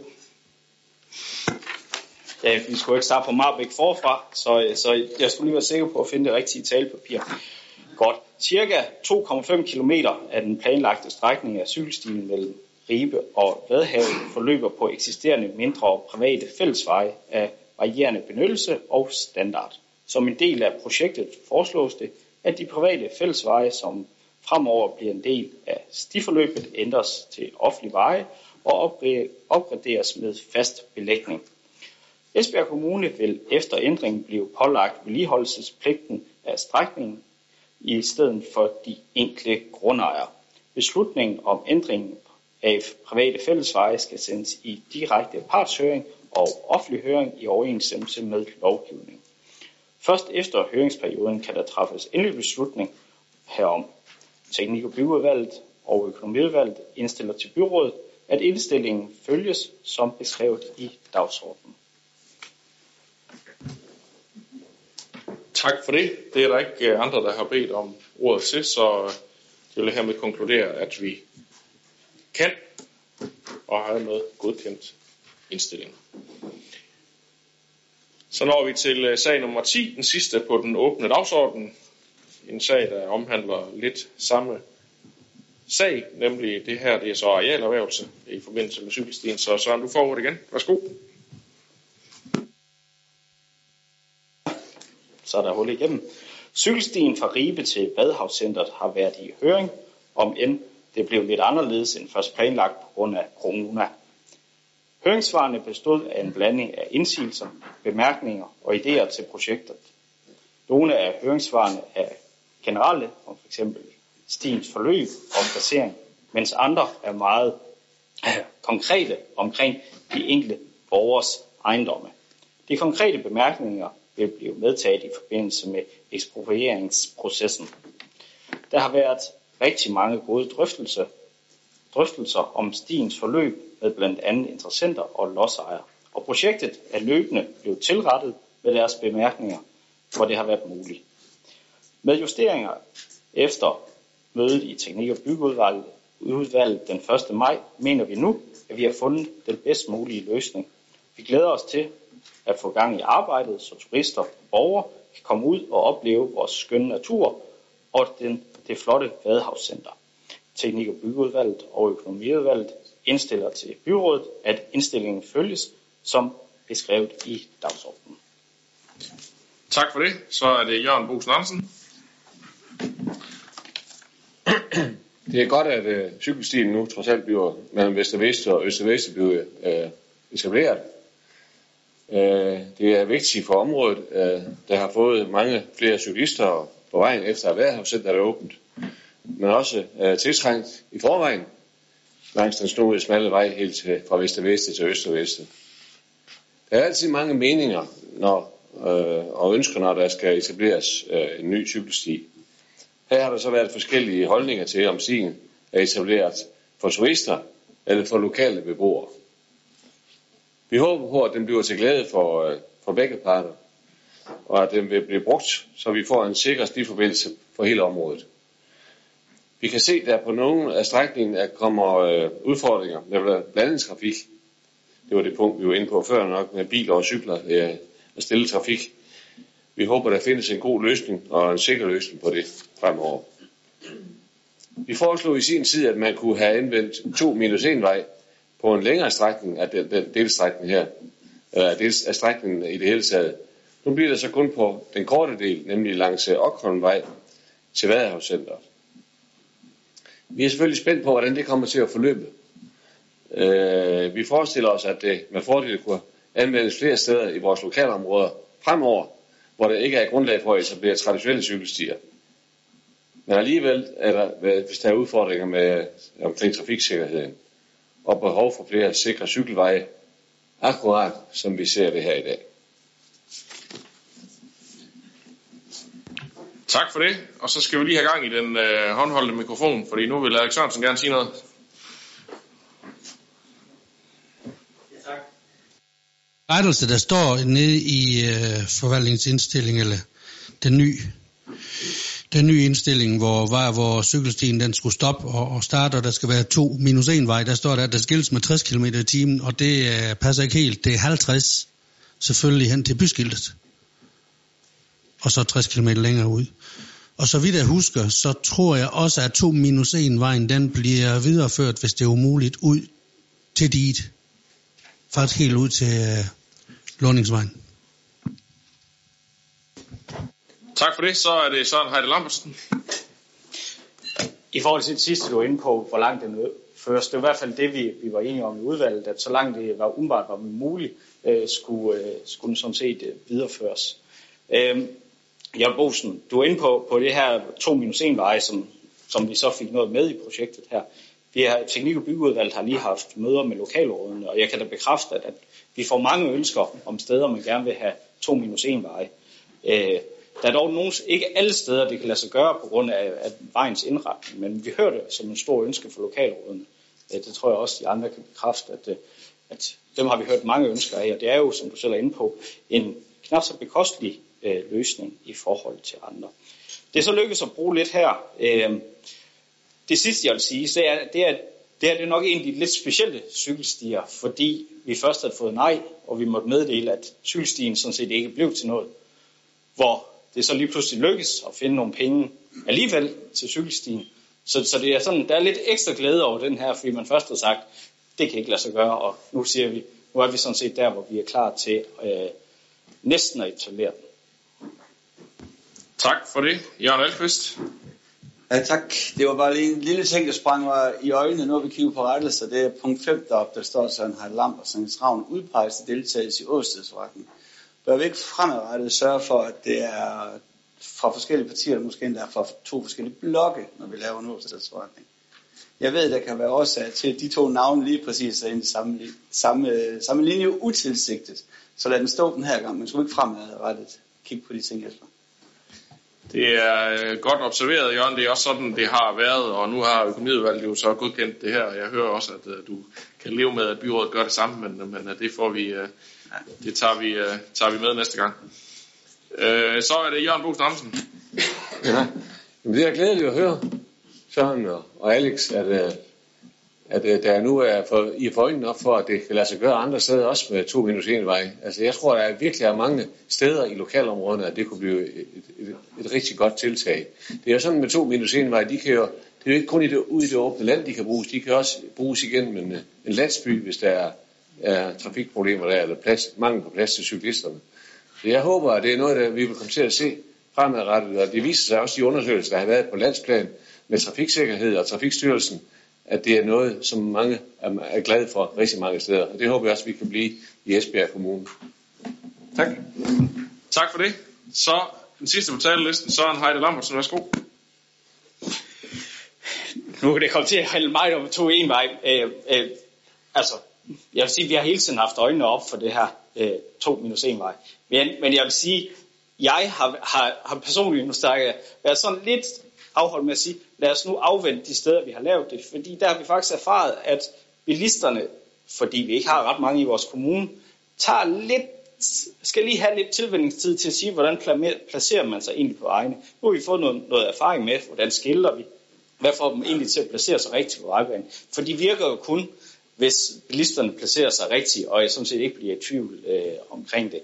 Ja, vi skulle ikke starte på Marbæk forfra, så, så jeg skulle lige være sikker på at finde det rigtige talepapir. Godt. Cirka 2,5 km af den planlagte strækning af cykelstien mellem Ribe og Vadhavet forløber på eksisterende mindre private fællesveje af varierende benyttelse og standard. Som en del af projektet foreslås det, at de private fællesveje, som fremover bliver en del af stiforløbet, ændres til offentlige veje og opgraderes med fast belægning. Esbjerg Kommune vil efter ændringen blive pålagt vedligeholdelsespligten af strækningen i stedet for de enkelte grundejere. Beslutningen om ændringen af private fællesveje skal sendes i direkte partshøring og offentlig høring i overensstemmelse med lovgivningen. Først efter høringsperioden kan der træffes endelig beslutning herom. Teknik- og byudvalget og økonomiudvalget indstiller til byrådet, at indstillingen følges som beskrevet i dagsordenen. Tak for det. Det er der ikke øh, andre, der har bedt om ordet til, så øh, jeg vil hermed konkludere, at vi kan og har med godkendt indstillingen. Så når vi til øh, sag nummer 10, den sidste på den åbne dagsorden. En sag, der omhandler lidt samme sag, nemlig det her, det er så arealerhvervelse i forbindelse med cykelstien. Så Søren, du får ordet igen. Værsgo. Så er der hul igennem. Cykelstien fra Ribe til Badhavscentret har været i høring, om end det blev lidt anderledes end først planlagt på grund af corona. Høringssvarene bestod af en blanding af indsigelser, bemærkninger og idéer til projektet. Nogle af høringssvarene er generelle, om f.eks. stiens forløb og placering, mens andre er meget konkrete omkring de enkelte borgers ejendomme. De konkrete bemærkninger vil blive medtaget i forbindelse med eksproprieringsprocessen. Der har været rigtig mange gode drøftelser, drøftelser om stiens forløb med blandt andet interessenter og lodsejere. Og projektet er løbende blevet tilrettet med deres bemærkninger, hvor det har været muligt. Med justeringer efter mødet i Teknik- og Byggeudvalget udvalget den 1. maj, mener vi nu, at vi har fundet den bedst mulige løsning. Vi glæder os til at få gang i arbejdet, så turister og borgere kan komme ud og opleve vores skønne natur og den, det flotte Vadehavscenter. Teknik- og byggeudvalget og økonomiudvalget indstiller til byrådet, at indstillingen følges som beskrevet i dagsordenen. Tak for det. Så er det Jørgen Bosen Andersen. Det er godt, at øh, cykelstien nu trods alt bliver mellem Vest og Vest og Øst og Vest bliver øh, etableret. Øh, det er vigtigt for området, øh, der har fået mange flere cyklister på vejen efter at Værhavscenteret er åbent, men også øh, tiltrængt i forvejen langs den store smalle vej helt til, fra Vest og Vest til Øst og Vest. Der er altid mange meninger når, øh, og ønsker, når der skal etableres øh, en ny cykelsti. Her har der så været forskellige holdninger til, om stien er etableret for turister eller for lokale beboere. Vi håber på, at den bliver til glæde for, øh, for begge parter, og at den vil blive brugt, så vi får en sikker stiforbindelse for hele området. Vi kan se, at der på nogle af strækningen kommer øh, udfordringer med blandet trafik. Det var det punkt, vi var inde på før nok, med biler og cykler øh, og stille trafik. Vi håber, der findes en god løsning og en sikker løsning på det fremover. Vi foreslog i sin tid, at man kunne have anvendt to minus en vej på en længere strækning af den, den delstrækning her, eller af strækningen i det hele taget. Nu bliver det så kun på den korte del, nemlig langs øh, Okholmvej til Vadehavscenteret. Vi er selvfølgelig spændt på, hvordan det kommer til at forløbe. Øh, vi forestiller os, at det med fordel kunne anvendes flere steder i vores lokalområder fremover, hvor der ikke er grundlag for at etablere traditionelle cykelstier. Men alligevel er der, hvis der er udfordringer med omkring trafiksikkerheden, og behov for flere sikre cykelveje, akkurat som vi ser det her i dag. Tak for det. Og så skal vi lige have gang i den øh, håndholdte mikrofon, fordi nu vil Alex Sørensen gerne sige noget. rettelse, der står nede i øh, forvaltningsindstilling, eller den nye, den nye indstilling, hvor, var, hvor cykelstien den skulle stoppe og, og starte, og der skal være to minus en vej, der står der, at der skilles med 60 km i timen, og det uh, passer ikke helt. Det er 50 selvfølgelig hen til byskiltet. Og så 60 km længere ud. Og så vidt jeg husker, så tror jeg også, at 2 minus 1 vejen, den bliver videreført, hvis det er umuligt, ud til dit. Faktisk helt ud til uh, Lundingsvejen. Tak for det. Så er det Søren Heide Lambertsen. I forhold til det sidste, du var inde på, hvor langt den føres, det var i hvert fald det, vi, vi var enige om i udvalget, at så langt det var umiddelbart var muligt, øh, skulle, øh, skulle den sådan set øh, videreføres. Øh, jeg Bosen, du er inde på, på det her 2 minus 1 veje, som, som vi så fik noget med i projektet her. Vi har, Teknik- og Byggeudvalget har lige haft møder med lokalrådene, og jeg kan da bekræfte, at, at vi får mange ønsker om steder, man gerne vil have 2 minus 1 veje. Øh, der er dog nogen, ikke alle steder, det kan lade sig gøre på grund af, af vejens indretning, men vi hører det som en stor ønske for lokalrådene. Øh, det tror jeg også, de andre kan bekræfte, at, øh, at dem har vi hørt mange ønsker af, og det er jo, som du selv er inde på, en knap så bekostelig øh, løsning i forhold til andre. Det er så lykkedes at bruge lidt her. Øh, det sidste, jeg vil sige, det er, det er, det er det nok en af de lidt specielle cykelstier, fordi vi først havde fået nej, og vi måtte meddele, at cykelstien sådan set ikke blev til noget. Hvor det så lige pludselig lykkes at finde nogle penge alligevel til cykelstien. Så, så det er sådan, der er lidt ekstra glæde over den her, fordi man først har sagt, det kan ikke lade sig gøre, og nu siger vi, nu er vi sådan set der, hvor vi er klar til øh, næsten at etablere den. Tak for det. Jørgen Alkvist. Ja, tak. Det var bare lige en lille ting, der sprang mig i øjnene, når vi kigger på rettelser. Det er punkt 5 deroppe, der står sådan, har Lamp og Sankt Ravn udpeget til deltagelse i åstedsretten. Bør vi ikke fremadrettet sørge for, at det er fra forskellige partier, måske endda fra to forskellige blokke, når vi laver en åstedsretning? Jeg ved, der kan være årsag til, at de to navne lige præcis er inde i samme, samme, samme linje utilsigtet. Så lad den stå den her gang, men skulle ikke fremadrettet kigge på de ting efter. Det er øh, godt observeret, Jørgen. Det er også sådan, det har været, og nu har økonomiudvalget jo så godkendt det her. Jeg hører også, at øh, du kan leve med, at byrådet gør det samme, men, øh, men øh, det får vi, det tager vi, tager vi med næste gang. Uh, så er det Jørgen Bosen Amsen. Ja, men det er glædeligt at høre, Søren og, og Alex, at, at øh, der nu er for, I får øjnene op for, at det kan lade sig gøre andre steder, også med to minus en vej. Altså jeg tror, der er virkelig er mange steder i lokalområderne, at det kunne blive et, et, et rigtig godt tiltag. Det er jo sådan med to minus en vej, de kan jo, det er jo ikke kun i det, ude i det åbne land, de kan bruges, de kan også bruges igennem en, øh, en landsby, hvis der er, er trafikproblemer der, eller plads, mangel på plads til cyklisterne. Så jeg håber, at det er noget, der vi vil komme til at se fremadrettet, og det viser sig også i undersøgelser, der har været på landsplan med trafiksikkerhed og trafikstyrelsen, at det er noget, som mange er glade for rigtig mange steder. Og det håber jeg også, vi kan blive i Esbjerg Kommune. Tak. Tak for det. Så den sidste på talelisten, Søren Heide Lambertsen. Værsgo. Nu kan det komme til at handle meget om to en vej. Øh, øh, altså, jeg vil sige, at vi har hele tiden haft øjnene op for det her øh, to minus en vej. Men, men jeg vil sige, jeg har, har, har personligt nu været sådan lidt afholdt med at sige, lad os nu afvente de steder, vi har lavet det. Fordi der har vi faktisk erfaret, at bilisterne, fordi vi ikke har ret mange i vores kommune, tager lidt, skal lige have lidt tilvændingstid til at sige, hvordan placerer man sig egentlig på vejene. Nu har vi fået noget, noget erfaring med, hvordan skilter vi, hvad får dem egentlig til at placere sig rigtigt på vejbanen. For de virker jo kun, hvis bilisterne placerer sig rigtigt, og jeg sådan set ikke bliver i tvivl øh, omkring det.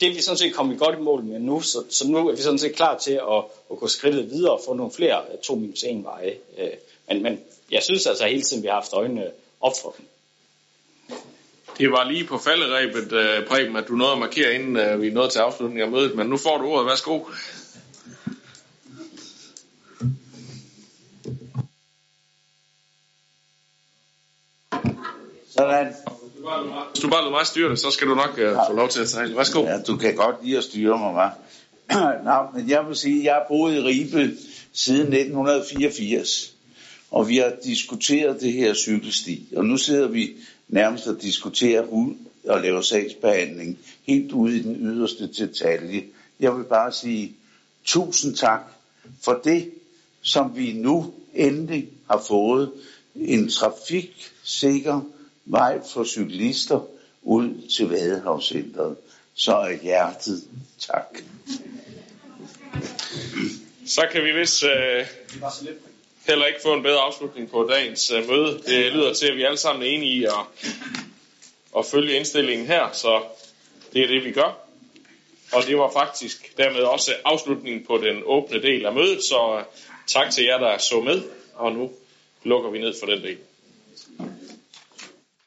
Det er vi sådan set kommet godt i mål med nu, så, så nu er vi sådan set klar til at, at gå skridtet videre og få nogle flere 2 minus 1 veje. Øh, men, men jeg synes altså hele tiden, vi har haft øjnene op for dem. Det var lige på falderæbet, uh, Preben, at du nåede at markere, inden uh, vi nåede til afslutningen af mødet, men nu får du ordet. Værsgo. Sådan. Hvis du bare lader mig styre det, så skal du nok uh, få lov til at sejle. Værsgo. Ja, du kan godt lide at styre mig, hva'? Nå, men jeg vil sige, at jeg har boet i Ribe siden 1984, og vi har diskuteret det her cykelsti, og nu sidder vi nærmest og diskuterer ud og laver sagsbehandling helt ude i den yderste detalje. Jeg vil bare sige tusind tak for det, som vi nu endelig har fået en trafiksikker vej for cyklister ud til Vadehavscenteret. Så er hjertet tak. Så kan vi vist øh, heller ikke få en bedre afslutning på dagens øh, møde. Det lyder til, at vi alle sammen er enige i at, at følge indstillingen her, så det er det, vi gør. Og det var faktisk dermed også afslutningen på den åbne del af mødet, så øh, tak til jer, der så med, og nu lukker vi ned for den del.